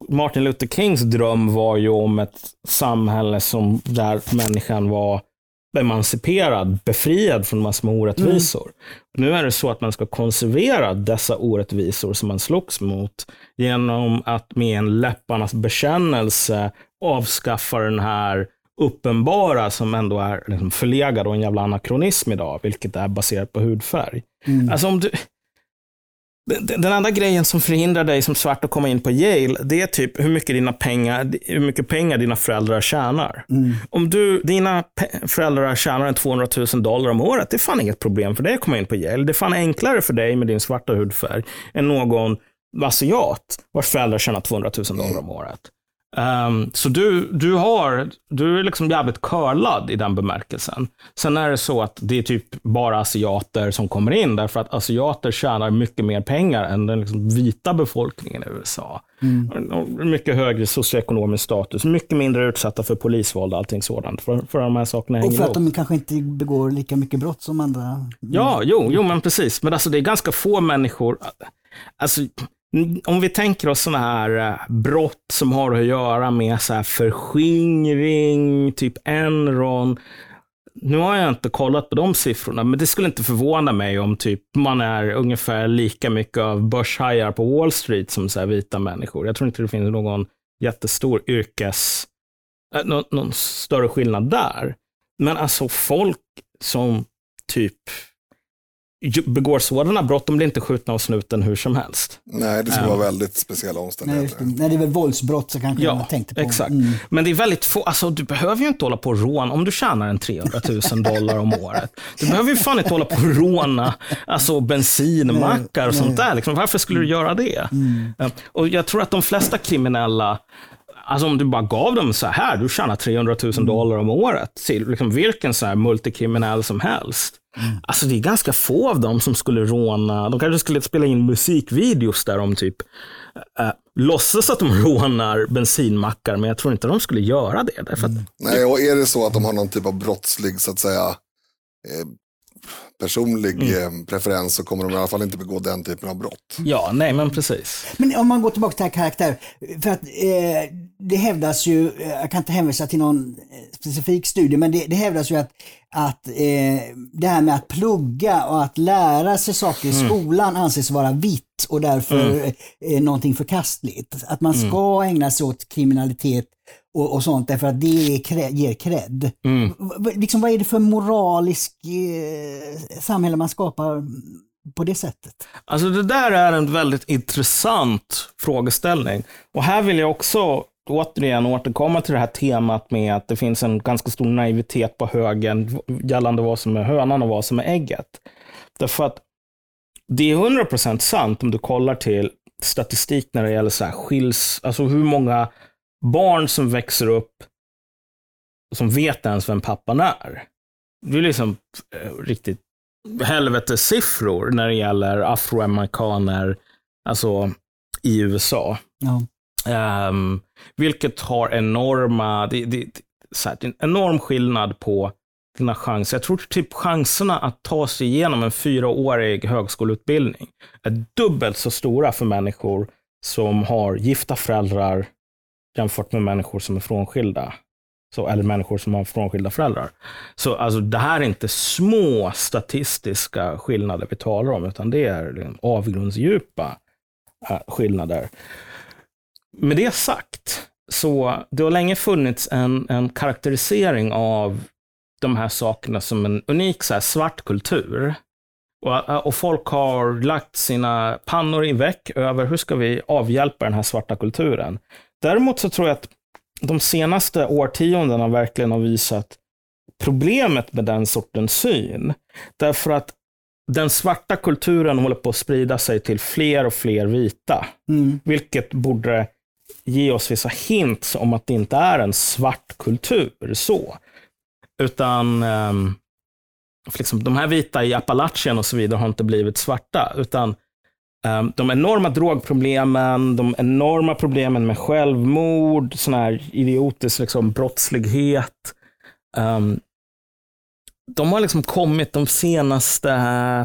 Martin Luther Kings dröm var ju om ett samhälle som, där människan var emanciperad, befriad från massor med orättvisor. Mm. Nu är det så att man ska konservera dessa orättvisor som man slogs mot genom att med en läpparnas bekännelse avskaffa den här uppenbara som ändå är liksom förlegad och en jävla anakronism idag, vilket är baserat på hudfärg. Mm. Alltså om du, den enda grejen som förhindrar dig som svart att komma in på Yale, det är typ hur mycket, dina pengar, hur mycket pengar dina föräldrar tjänar. Mm. Om du, dina föräldrar tjänar 200 000 dollar om året, det är fan inget problem för dig att komma in på Yale. Det är fan enklare för dig med din svarta hudfärg än någon asiat vars föräldrar tjänar 200 000 dollar om året. Um, så du, du, har, du är liksom jävligt curlad i den bemärkelsen. Sen är det så att det är typ bara asiater som kommer in, därför att asiater tjänar mycket mer pengar än den liksom vita befolkningen i USA. Mm. Mycket högre socioekonomisk status, mycket mindre utsatta för polisvåld och allting sådant. För, för de här sakerna och för att de kanske inte begår lika mycket brott som andra. Ja, jo, jo men precis. Men alltså det är ganska få människor. Alltså, om vi tänker oss sådana här eh, brott som har att göra med så här förskingring, typ Enron. Nu har jag inte kollat på de siffrorna, men det skulle inte förvåna mig om typ man är ungefär lika mycket av börshajar på Wall Street som så här vita människor. Jag tror inte det finns någon jättestor yrkes, eh, äh, någon, någon större skillnad där. Men alltså folk som typ begår sådana brott, de blir inte skjutna och snuten hur som helst. Nej, det ska um, vara väldigt speciella omständigheter. Nej, det. Nej, det är väl våldsbrott så kanske ja, man tänkte på. Exakt. Mm. Men det är väldigt få, alltså du behöver ju inte hålla på och råna, om du tjänar en 300 000 dollar om året. Du behöver ju fan inte hålla på och råna alltså, bensinmackar och nej, sånt där. Liksom. Varför skulle du göra det? Mm. Och jag tror att de flesta kriminella Alltså om du bara gav dem så här, du tjänar 300 000 mm. dollar om året till liksom vilken så här multikriminell som helst. Mm. Alltså det är ganska få av dem som skulle råna, de kanske skulle spela in musikvideos där de typ äh, låtsas att de rånar bensinmackar, men jag tror inte de skulle göra det. Därför att, mm. Nej, och är det så att de har någon typ av brottslig, så att säga, eh, personlig mm. Eh, preferens så kommer de i alla fall inte begå den typen av brott. Ja, nej men precis. Men om man går tillbaka till karaktär, för att eh, det hävdas ju, eh, jag kan inte hänvisa till någon eh, specifik studie, men det, det hävdas ju att, att eh, det här med att plugga och att lära sig saker i mm. skolan anses vara vitt och därför mm. eh, någonting förkastligt. Att man mm. ska ägna sig åt kriminalitet och, och sånt därför att det krä, ger cred. Mm. Liksom, vad är det för moralisk eh, samhälle man skapar på det sättet? Alltså det där är en väldigt intressant frågeställning. Och här vill jag också återigen återkomma till det här temat med att det finns en ganska stor naivitet på högen gällande vad som är hönan och vad som är ägget. Därför att det är 100% sant om du kollar till statistik när det gäller så här skils, alltså hur många barn som växer upp som vet ens vem pappan är. det är liksom eh, riktigt helvetessiffror när det gäller afroamerikaner alltså, i USA. Ja. Um, vilket har enorma, det, det, så här, det är en enorm skillnad på dina chanser. Jag tror typ chanserna att ta sig igenom en fyraårig högskoleutbildning är dubbelt så stora för människor som har gifta föräldrar jämfört med människor som är frånskilda. Så, eller människor som har frånskilda föräldrar. Så alltså, det här är inte små statistiska skillnader vi talar om, utan det är liksom avgrundsdjupa eh, skillnader. Med det sagt, så det har länge funnits en, en karaktärisering av de här sakerna som en unik så här, svart kultur. Och, eh, och, folk har lagt sina pannor i väck över hur ska vi avhjälpa den här svarta kulturen. Däremot så tror jag att de senaste årtiondena verkligen har visat problemet med den sortens syn. Därför att den svarta kulturen håller på att sprida sig till fler och fler vita. Mm. Vilket borde ge oss vissa hints om att det inte är en svart kultur. så. Utan um, liksom, de här vita i Appalachien och så vidare har inte blivit svarta. Utan de enorma drogproblemen, de enorma problemen med självmord, sån här idiotisk liksom, brottslighet. Um, de har liksom kommit de senaste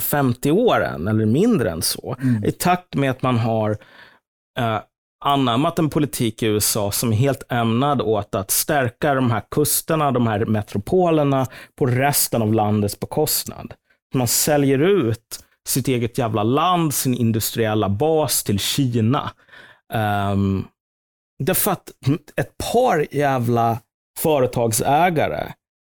50 åren, eller mindre än så. Mm. I takt med att man har uh, anammat en politik i USA som är helt ämnad åt att stärka de här kusterna, de här metropolerna på resten av landets bekostnad. Man säljer ut sitt eget jävla land, sin industriella bas till Kina. Ehm, um, därför att ett par jävla företagsägare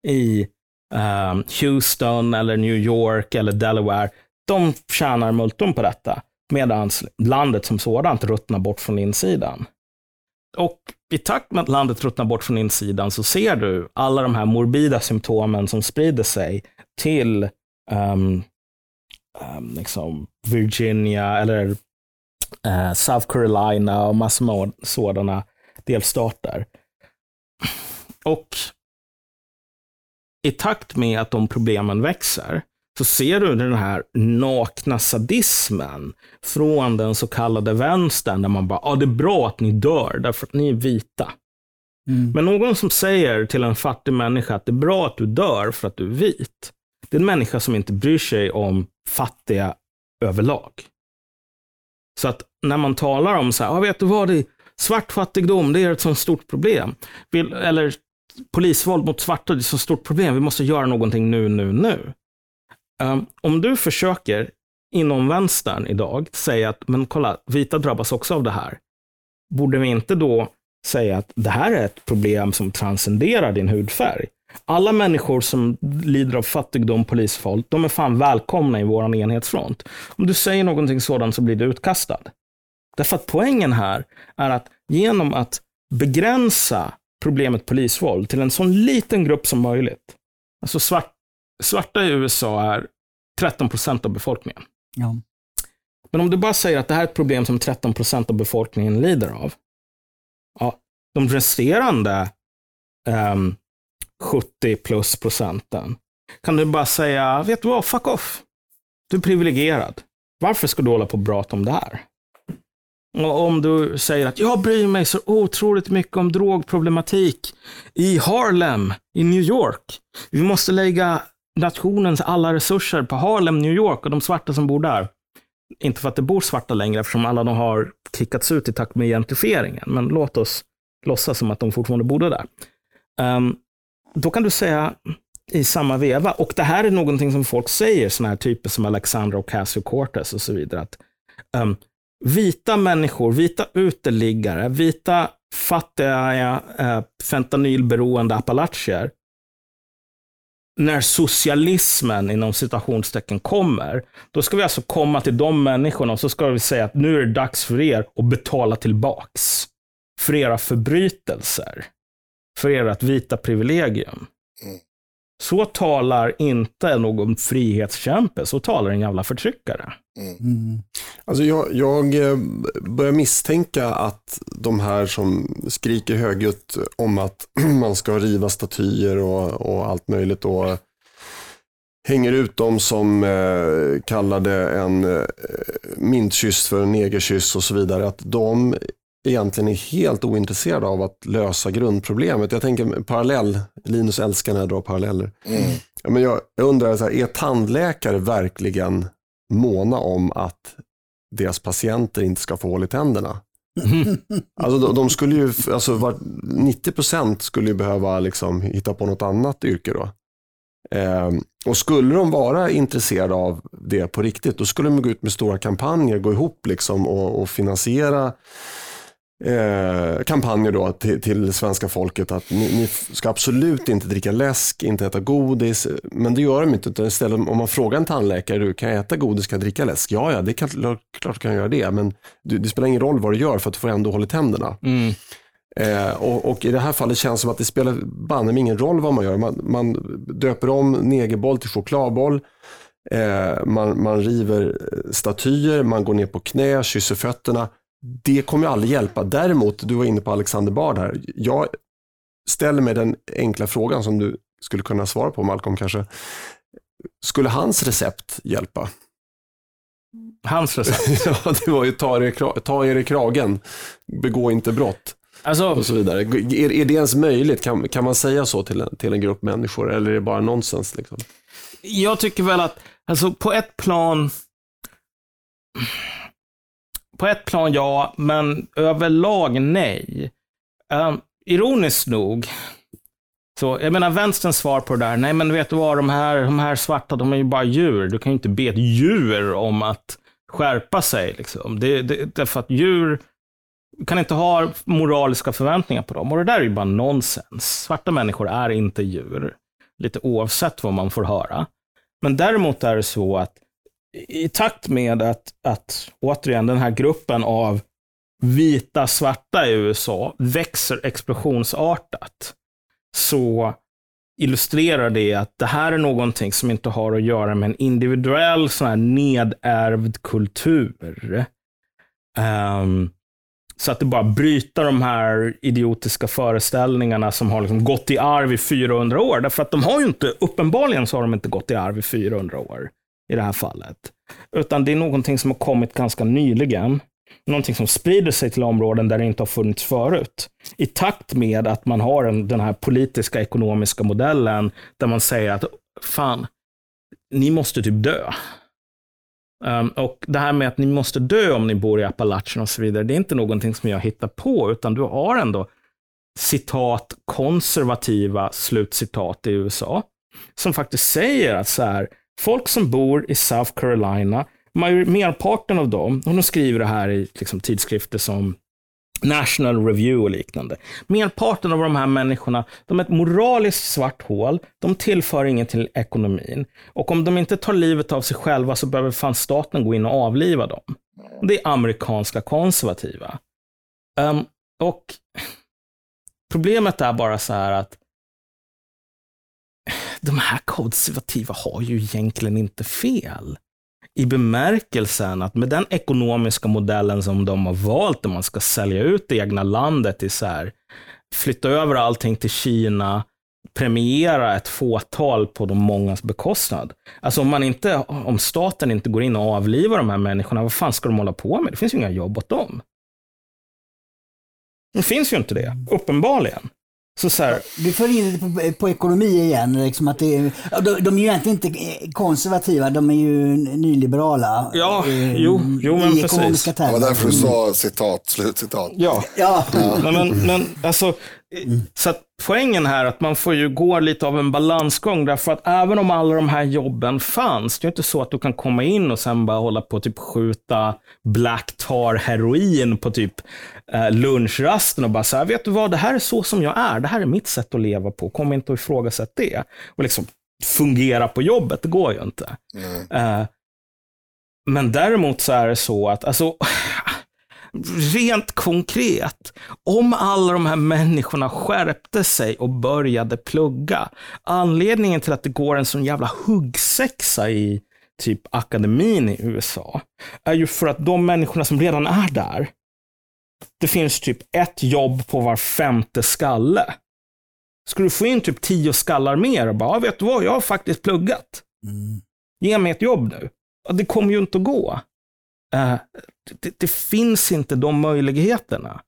i um, Houston eller New York eller Delaware, de tjänar multum på detta medan landet som sådant ruttnar bort från insidan. Och i takt med att landet ruttnar bort från insidan så ser du alla de här morbida symptomen som sprider sig till um, um, liksom Virginia eller uh, South Carolina och massor med sådana delstater. Och i takt med att de problemen växer så ser du den här nakna sadismen från den så kallade vänstern, där man bara, ja ah, det är bra att ni dör, därför att ni är vita. Mm. Men någon som säger till en fattig människa att det är bra att du dör för att du är vit, det är en människa som inte bryr sig om fattiga överlag. Så att när man talar om så här, ah, vet du vad, det är svart fattigdom, det är ett sånt stort problem. Vill, eller polisvåld mot svarta, det är ett sånt stort problem, vi måste göra någonting nu, nu, nu. Um, om du försöker inom vänstern idag säga att, men kolla, vita drabbas också av det här. Borde vi inte då säga att det här är ett problem som transcenderar din hudfärg? Alla människor som lider av fattigdom, polisvåld, de är fan välkomna i vår enhetsfront. Om du säger någonting sådant så blir du utkastad. Därför att poängen här är att genom att begränsa problemet polisvåld till en sån liten grupp som möjligt, alltså svart, svarta i USA är 13 procent av befolkningen. Ja. Men om du bara säger att det här är ett problem som 13 procent av befolkningen lider av. Ja, de resterande um, 70 plus procenten kan du bara säga, vet du vad, fuck off. Du är privilegierad. Varför ska du hålla på och prata om det här? Och om du säger att jag bryr mig så otroligt mycket om drogproblematik i Harlem, i New York. Vi måste lägga nationens alla resurser på Harlem, New York och de svarta som bor där. Inte för att det bor svarta längre eftersom alla de har kickats ut i takt med gentrifieringen. Men låt oss låtsas som att de fortfarande bodde där. Um, då kan du säga i samma veva, och det här är någonting som folk säger, sådana här typer som Alexandra Ocasio-Cortez och så vidare, att um, vita människor, vita uteliggare, vita fattiga uh, fentanylberoende appalachier, när socialismen inom citationstecken kommer, då ska vi alltså komma till de människorna och så ska vi säga att nu är det dags för er att betala tillbaks för era förbrytelser, för ert vita privilegium. Mm. Så talar inte någon frihetskämpe, så talar en jävla förtryckare. Mm. Alltså jag, jag eh, börjar misstänka att de här som skriker högljutt om att man ska riva statyer och, och allt möjligt och hänger ut de som eh, kallade en eh, mintkyss för en negerkyss och så vidare. Att de egentligen är helt ointresserade av att lösa grundproblemet. Jag tänker parallell, Linus älskar när jag drar paralleller. Mm. Men jag, jag undrar, så här, är tandläkare verkligen måna om att deras patienter inte ska få hål i tänderna? Alltså, de, de skulle ju, alltså, var, 90% skulle ju behöva liksom, hitta på något annat yrke då. Ehm, och skulle de vara intresserade av det på riktigt, då skulle de gå ut med stora kampanjer, gå ihop liksom och, och finansiera eh, kampanjer då till, till svenska folket att ni, ni ska absolut inte dricka läsk, inte äta godis. Men det gör de inte. Utan istället om man frågar en tandläkare, du, kan jag äta godis, kan jag dricka läsk? Ja, ja, det är klart, kan göra det. Men du, det spelar ingen roll vad du gör för att du får ändå hålla tänderna. Mm. Eh, och, och, i det här fallet känns det som att det spelar banne ingen roll vad man gör. Man, man döper om negerboll till chokladboll. Eh, man, man river statyer, man går ner på knä, kysser fötterna. Det kommer ju aldrig hjälpa. Däremot, du var inne på Alexander Bard här. Jag ställer mig den enkla frågan som du skulle kunna svara på, Malcolm kanske. Skulle hans recept hjälpa? Hans recept. ja, det var ju ta er, ta er i kragen, begå inte brott Alltså, och så vidare. Är, är det ens möjligt? Kan, kan man säga så till en, till en grupp människor eller är det bara nonsens? Liksom? jag tycker väl att, alltså på ett plan, på ett plan ja, men överlag nej. Um, ironiskt nog, så, jag menar vänsterns svar på det där, nej men vet du vad, de här, de här svarta, de är ju bara djur. Du kan ju inte be ett djur om att skärpa sig. Liksom. Det, det, därför att djur kan inte ha moraliska förväntningar på dem. Och det där är ju bara nonsens. Svarta människor är inte djur. Lite oavsett vad man får höra. Men däremot är det så att i takt med att, att återigen den här gruppen av vita svarta i USA växer explosionsartat, så illustrerar det att det här är någonting som inte har att göra med en individuell sån här nedärvd kultur. Um, så att det bara bryter de här idiotiska föreställningarna som har liksom gått i arv i 400 år. Därför att de har ju inte, uppenbarligen så har de inte gått i arv i 400 år i det här fallet. Utan det är någonting som har kommit ganska nyligen. Någonting som sprider sig till områden där det inte har funnits förut. I takt med att man har en, den här politiska ekonomiska modellen där man säger att fan, ni måste typ dö. Um, och det här med att ni måste dö om ni bor i Appalachen och så vidare, det är inte någonting som jag hittar på, utan du har ändå citat konservativa slutcitat i USA, som faktiskt säger att så här, folk som bor i South Carolina, merparten av dem, och de skriver det här i liksom, tidskrifter som National Review och liknande. Merparten av de här människorna, de är ett moraliskt svart hål. De tillför inget till ekonomin. Och om de inte tar livet av sig själva så behöver fan staten gå in och avliva dem. Det är amerikanska konservativa. Um, och problemet är bara så här att de här konservativa har ju egentligen inte fel i bemärkelsen att med den ekonomiska modellen som de har valt, där man ska sälja ut det egna landet i så här, flytta över allting till Kina, premiera ett fåtal på de mångas bekostnad. Alltså om, man inte, om staten inte går in och avlivar de här människorna, vad fan ska de hålla på med? Det finns ju inga jobb åt dem. Det finns ju inte det, uppenbarligen. Så så här, Du för in det på, på ekonomi igen. Liksom att det är, ja, de, de är ju egentligen inte konservativa, de är ju nyliberala. Ja, eh, jo, jo, men precis. Det termer. var därför du sa citat, slutcitat. Ja, Ja, Nej, men, men alltså, så att poängen här är att man får ju gå lite av en balansgång, därför att även om alla de här jobben fanns, det är inte så att du kan komma in och sen bara hålla på och typ skjuta black tar heroin på typ eh, lunchrasten och bara så här, vet du vad, det här är så som jag är, det här är mitt sätt att leva på, kom inte och ifrågasätt det. Och liksom fungera på jobbet, det går ju inte. Eh, men däremot så är det så att, alltså, rent konkret, om alla de här människorna skärpte sig och började plugga, anledningen till att det går en sån jävla huggsexa i typ akademin i USA, är ju för att de människorna som redan är där, det finns typ ett jobb på var femte skalle. Ska du få in typ tio skallar mer och bara, "Ja, vet du vad, jag har faktiskt pluggat. Mm. Ge mig ett jobb nu. Det kommer ju inte att gå. Eh, det, det finns inte de möjligheterna.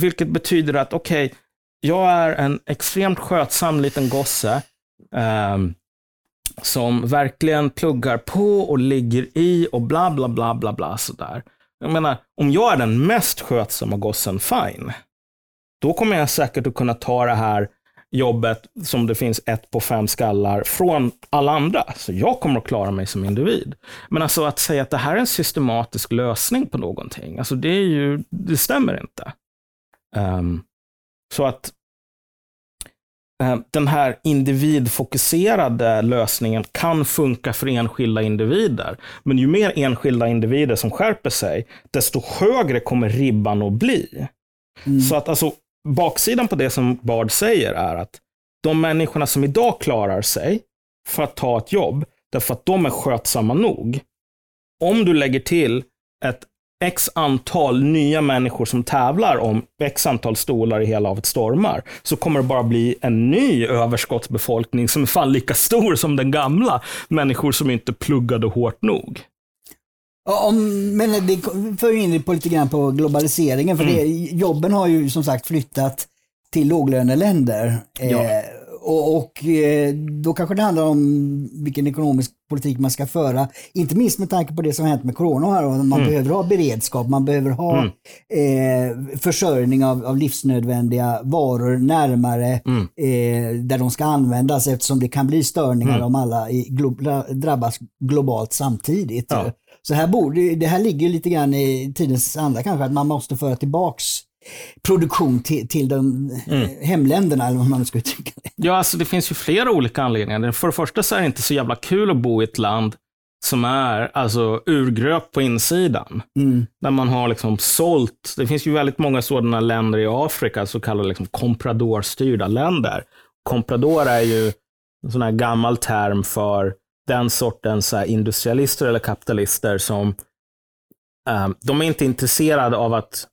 Vilket betyder att, okej, jag är en extremt skötsam liten gosse ehm, som verkligen pluggar på och ligger i och bla bla bla bla bla sådär. Jag menar, om jag är den mest skötsamma gossen, fine. Då kommer jag säkert att kunna ta det här jobbet som det finns ett på fem skallar från alla andra. Så jag kommer att klara mig som individ. Men alltså att säga att det här är en systematisk lösning på någonting, alltså det är ju, det stämmer inte. Ehm, så att eh, den här individfokuserade lösningen kan funka för enskilda individer. Men ju mer enskilda individer som skärper sig, desto högre kommer ribban att bli. Mm. Så att alltså, baksidan på det som Bard säger är att de människorna som idag klarar sig för att ta ett jobb, därför att de är skötsamma nog. Om du lägger till ett x antal nya människor som tävlar om x antal stolar i hela havet stormar, så kommer det bara bli en ny överskottsbefolkning som är fan lika stor som den gamla. Människor som inte pluggade hårt nog. Ja, Om, men det för in på lite grann på globaliseringen. För det, jobben har ju som sagt flyttat till låglöneländer. Ja. Eh, och och eh, då kanske det handlar om vilken ekonomisk politik man ska föra. Inte minst med tanke på det som hänt med corona här. Och man behöver ha beredskap, man behöver ha Mm. eh, försörjning av, av livsnödvändiga varor närmare Mm. eh, där de ska användas eftersom det kan bli störningar Mm. om alla glo drabbas globalt samtidigt. Ja. Så här borde, det här ligger lite grann i tidens anda kanske, att man måste föra tillbaks produktion till, till de Mm. eh, hemländerna, eller vad man ska uttrycka det. Ja, alltså det finns ju flera olika anledningar. För det första så är det inte så jävla kul att bo i ett land som är alltså urgröpt på insidan. Mm. Där man har liksom sålt, det finns ju väldigt många sådana länder i Afrika, så kallade liksom compradorstyrda länder. Comprador är ju en sån här gammal term för den sortens här, industrialister eller kapitalister som eh, de är inte intresserade av att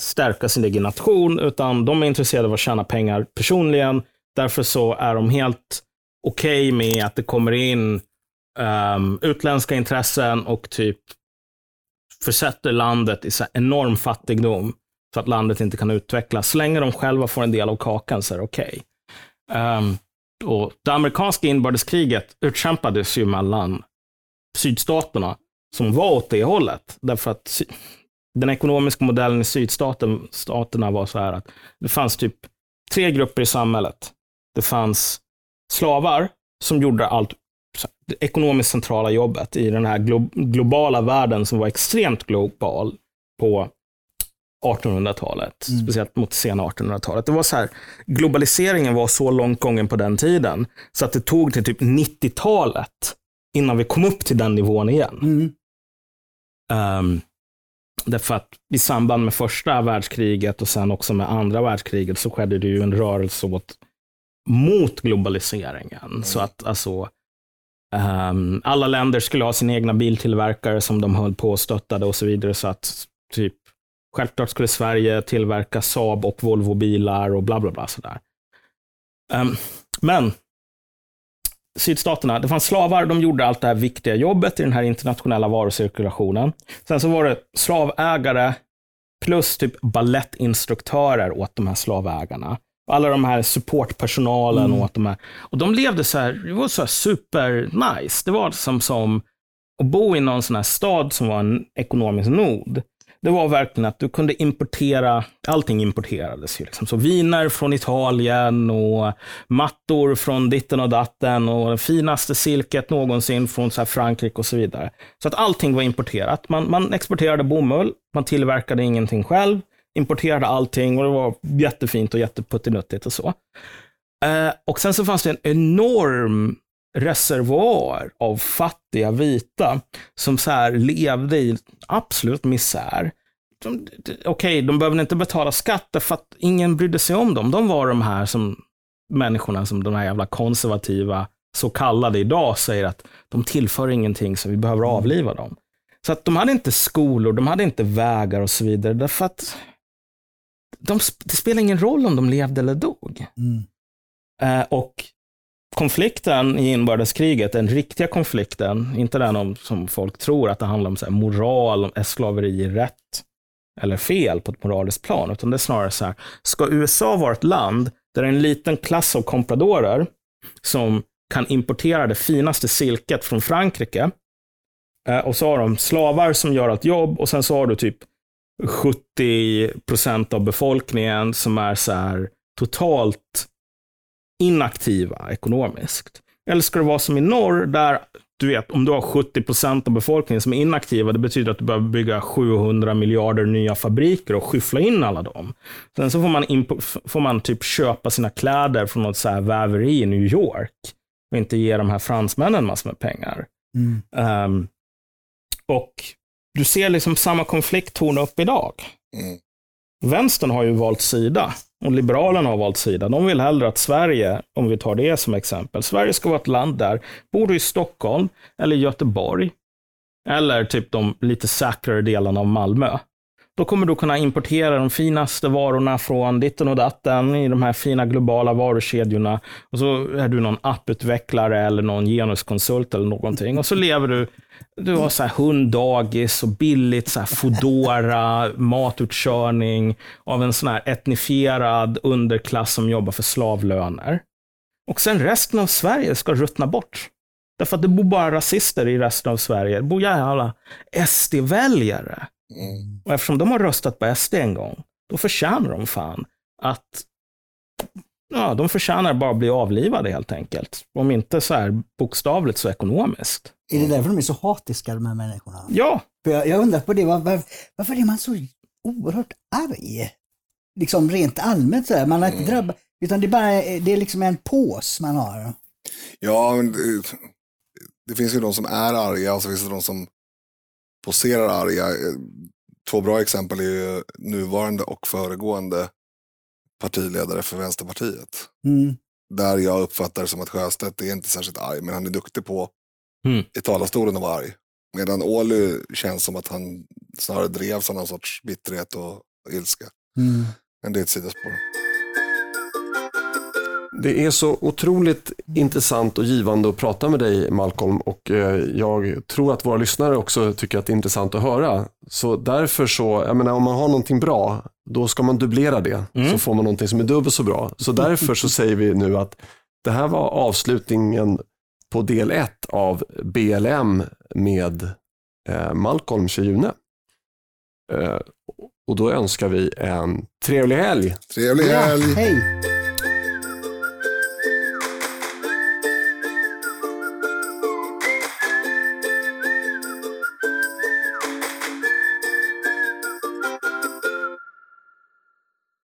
stärka sin egen nation, utan de är intresserade av att tjäna pengar personligen. Därför så är de helt okej med att det kommer in um, utländska intressen och typ försätter landet i så här enorm fattigdom så att landet inte kan utvecklas. Så länge de själva får en del av kakan så är det okej. Ehm, och det amerikanska inbördeskriget utkämpades ju mellan sydstaterna som var åt det hållet. Därför att den ekonomiska modellen i sydstaterna var så här att det fanns typ tre grupper i samhället. Det fanns slavar som gjorde allt det ekonomiskt centrala jobbet i den här glo globala världen som var extremt global på 1800-talet, Mm. speciellt mot sena 1800-talet. Det var så här, globaliseringen var så långt gången på den tiden, så att det tog till typ 90-talet innan vi kom upp till den nivån igen. Mm. Um, därför att i samband med första världskriget och sen också med andra världskriget så skedde det ju en rörelse åt, mot globaliseringen. Så att alltså, ehm, alla länder skulle ha sina egna biltillverkare som de höll på och stöttade och så vidare. Så att typ, självklart skulle Sverige tillverka Saab och Volvo-bilar och bla bla bla. Sådär. Ehm, men sydstaterna, det fanns slavar, de gjorde allt det här viktiga jobbet i den här internationella varusirkulationen. Sen så var det slavägare plus typ ballettinstruktörer åt de här slavägarna. Alla de här supportpersonalen Mm. åt de här. Och de levde så här, det var så här super nice. Det var som, som att bo i någon sån här stad som var en ekonomisk nod. Det var verkligen att du kunde importera, allting importerades ju. Liksom. Så viner från Italien och mattor från ditten och datten och det finaste silket någonsin från så här Frankrike och så vidare. Så att allting var importerat. Man, man exporterade bomull, man tillverkade ingenting själv, importerade allting och det var jättefint och jätteputtinuttigt och så. Eh, och sen så fanns det en enorm reservoar av fattiga vita som så här levde i absolut misär. Okej, de behövde inte betala skatt därför att ingen brydde sig om dem. De var de här som människorna som de här jävla konservativa, så kallade idag, säger att de tillför ingenting så vi behöver avliva dem. Så att de hade inte skolor, de hade inte vägar och så vidare därför att de, det spelar ingen roll om de levde eller dog. Mm. Eh, och konflikten i inbördeskriget, den riktiga konflikten, inte den om, som folk tror att det handlar om så här, moral, om är slaveri rätt eller fel på ett moraliskt plan, utan det är snarare så här, ska USA vara ett land där en liten klass av kompradorer som kan importera det finaste silket från Frankrike, eh, och så har de slavar som gör allt jobb, och sen så har du typ 70 procent av befolkningen som är så här totalt inaktiva ekonomiskt. Eller ska det vara som i norr, där du vet, om du har 70 procent av befolkningen som är inaktiva, det betyder att du behöver bygga 700 miljarder nya fabriker och skyffla in alla dem. Sen så får man, får man typ köpa sina kläder från något så här väveri i New York och inte ge de här fransmännen massor med pengar. Mm. Um, och du ser liksom samma konflikt torna upp idag. Mm. Vänstern har ju valt sida och Liberalerna har valt sida. De vill hellre att Sverige, om vi tar det som exempel, Sverige ska vara ett land där, bor du i Stockholm eller Göteborg, eller typ de lite säkrare delarna av Malmö, då kommer du kunna importera de finaste varorna från ditten och datten i de här fina globala varukedjorna. Och så är du någon apputvecklare eller någon genuskonsult eller någonting. Och så lever du du har så här hunddagis och billigt så här Foodora, matutkörning av en sån här etnifierad underklass som jobbar för slavlöner. Och sen resten av Sverige ska ruttna bort. Därför att det bor bara rasister i resten av Sverige. Det bor jävla SD-väljare. Mm. Och eftersom de har röstat på SD en gång, då förtjänar de fan att Ja, de förtjänar bara att bli avlivade helt enkelt. Om inte så här bokstavligt så ekonomiskt. Är det därför de är så hatiska de här människorna? Ja, För jag, jag undrar på det, var, var, varför är man så oerhört arg? Liksom rent allmänt sådär, man har inte Mm. drabbat, utan det är bara, det är liksom en pås man har. Ja, men det, det finns ju de som är arga och så finns det de som poserar arga. Två bra exempel är ju nuvarande och föregående partiledare för Vänsterpartiet. Mm. Där jag uppfattar det som att Sjöstedt är inte särskilt arg, men han är duktig på Mm. i talarstolen att vara arg. Medan Åly känns som att han snarare drevs av någon sorts bitterhet och ilska. Mm. Men det är ett sidospår. Det är så otroligt intressant och givande att prata med dig Malcolm och eh, jag tror att våra lyssnare också tycker att det är intressant att höra. Så därför så, jag menar om man har någonting bra, då ska man dubblera det Mm. så får man någonting som är dubbelt så bra. Så därför så säger vi nu att det här var avslutningen på del ett av BLM med eh, Malcolm Tjejune. Eh, och då önskar vi en trevlig helg. Trevlig Ja, helg! hej!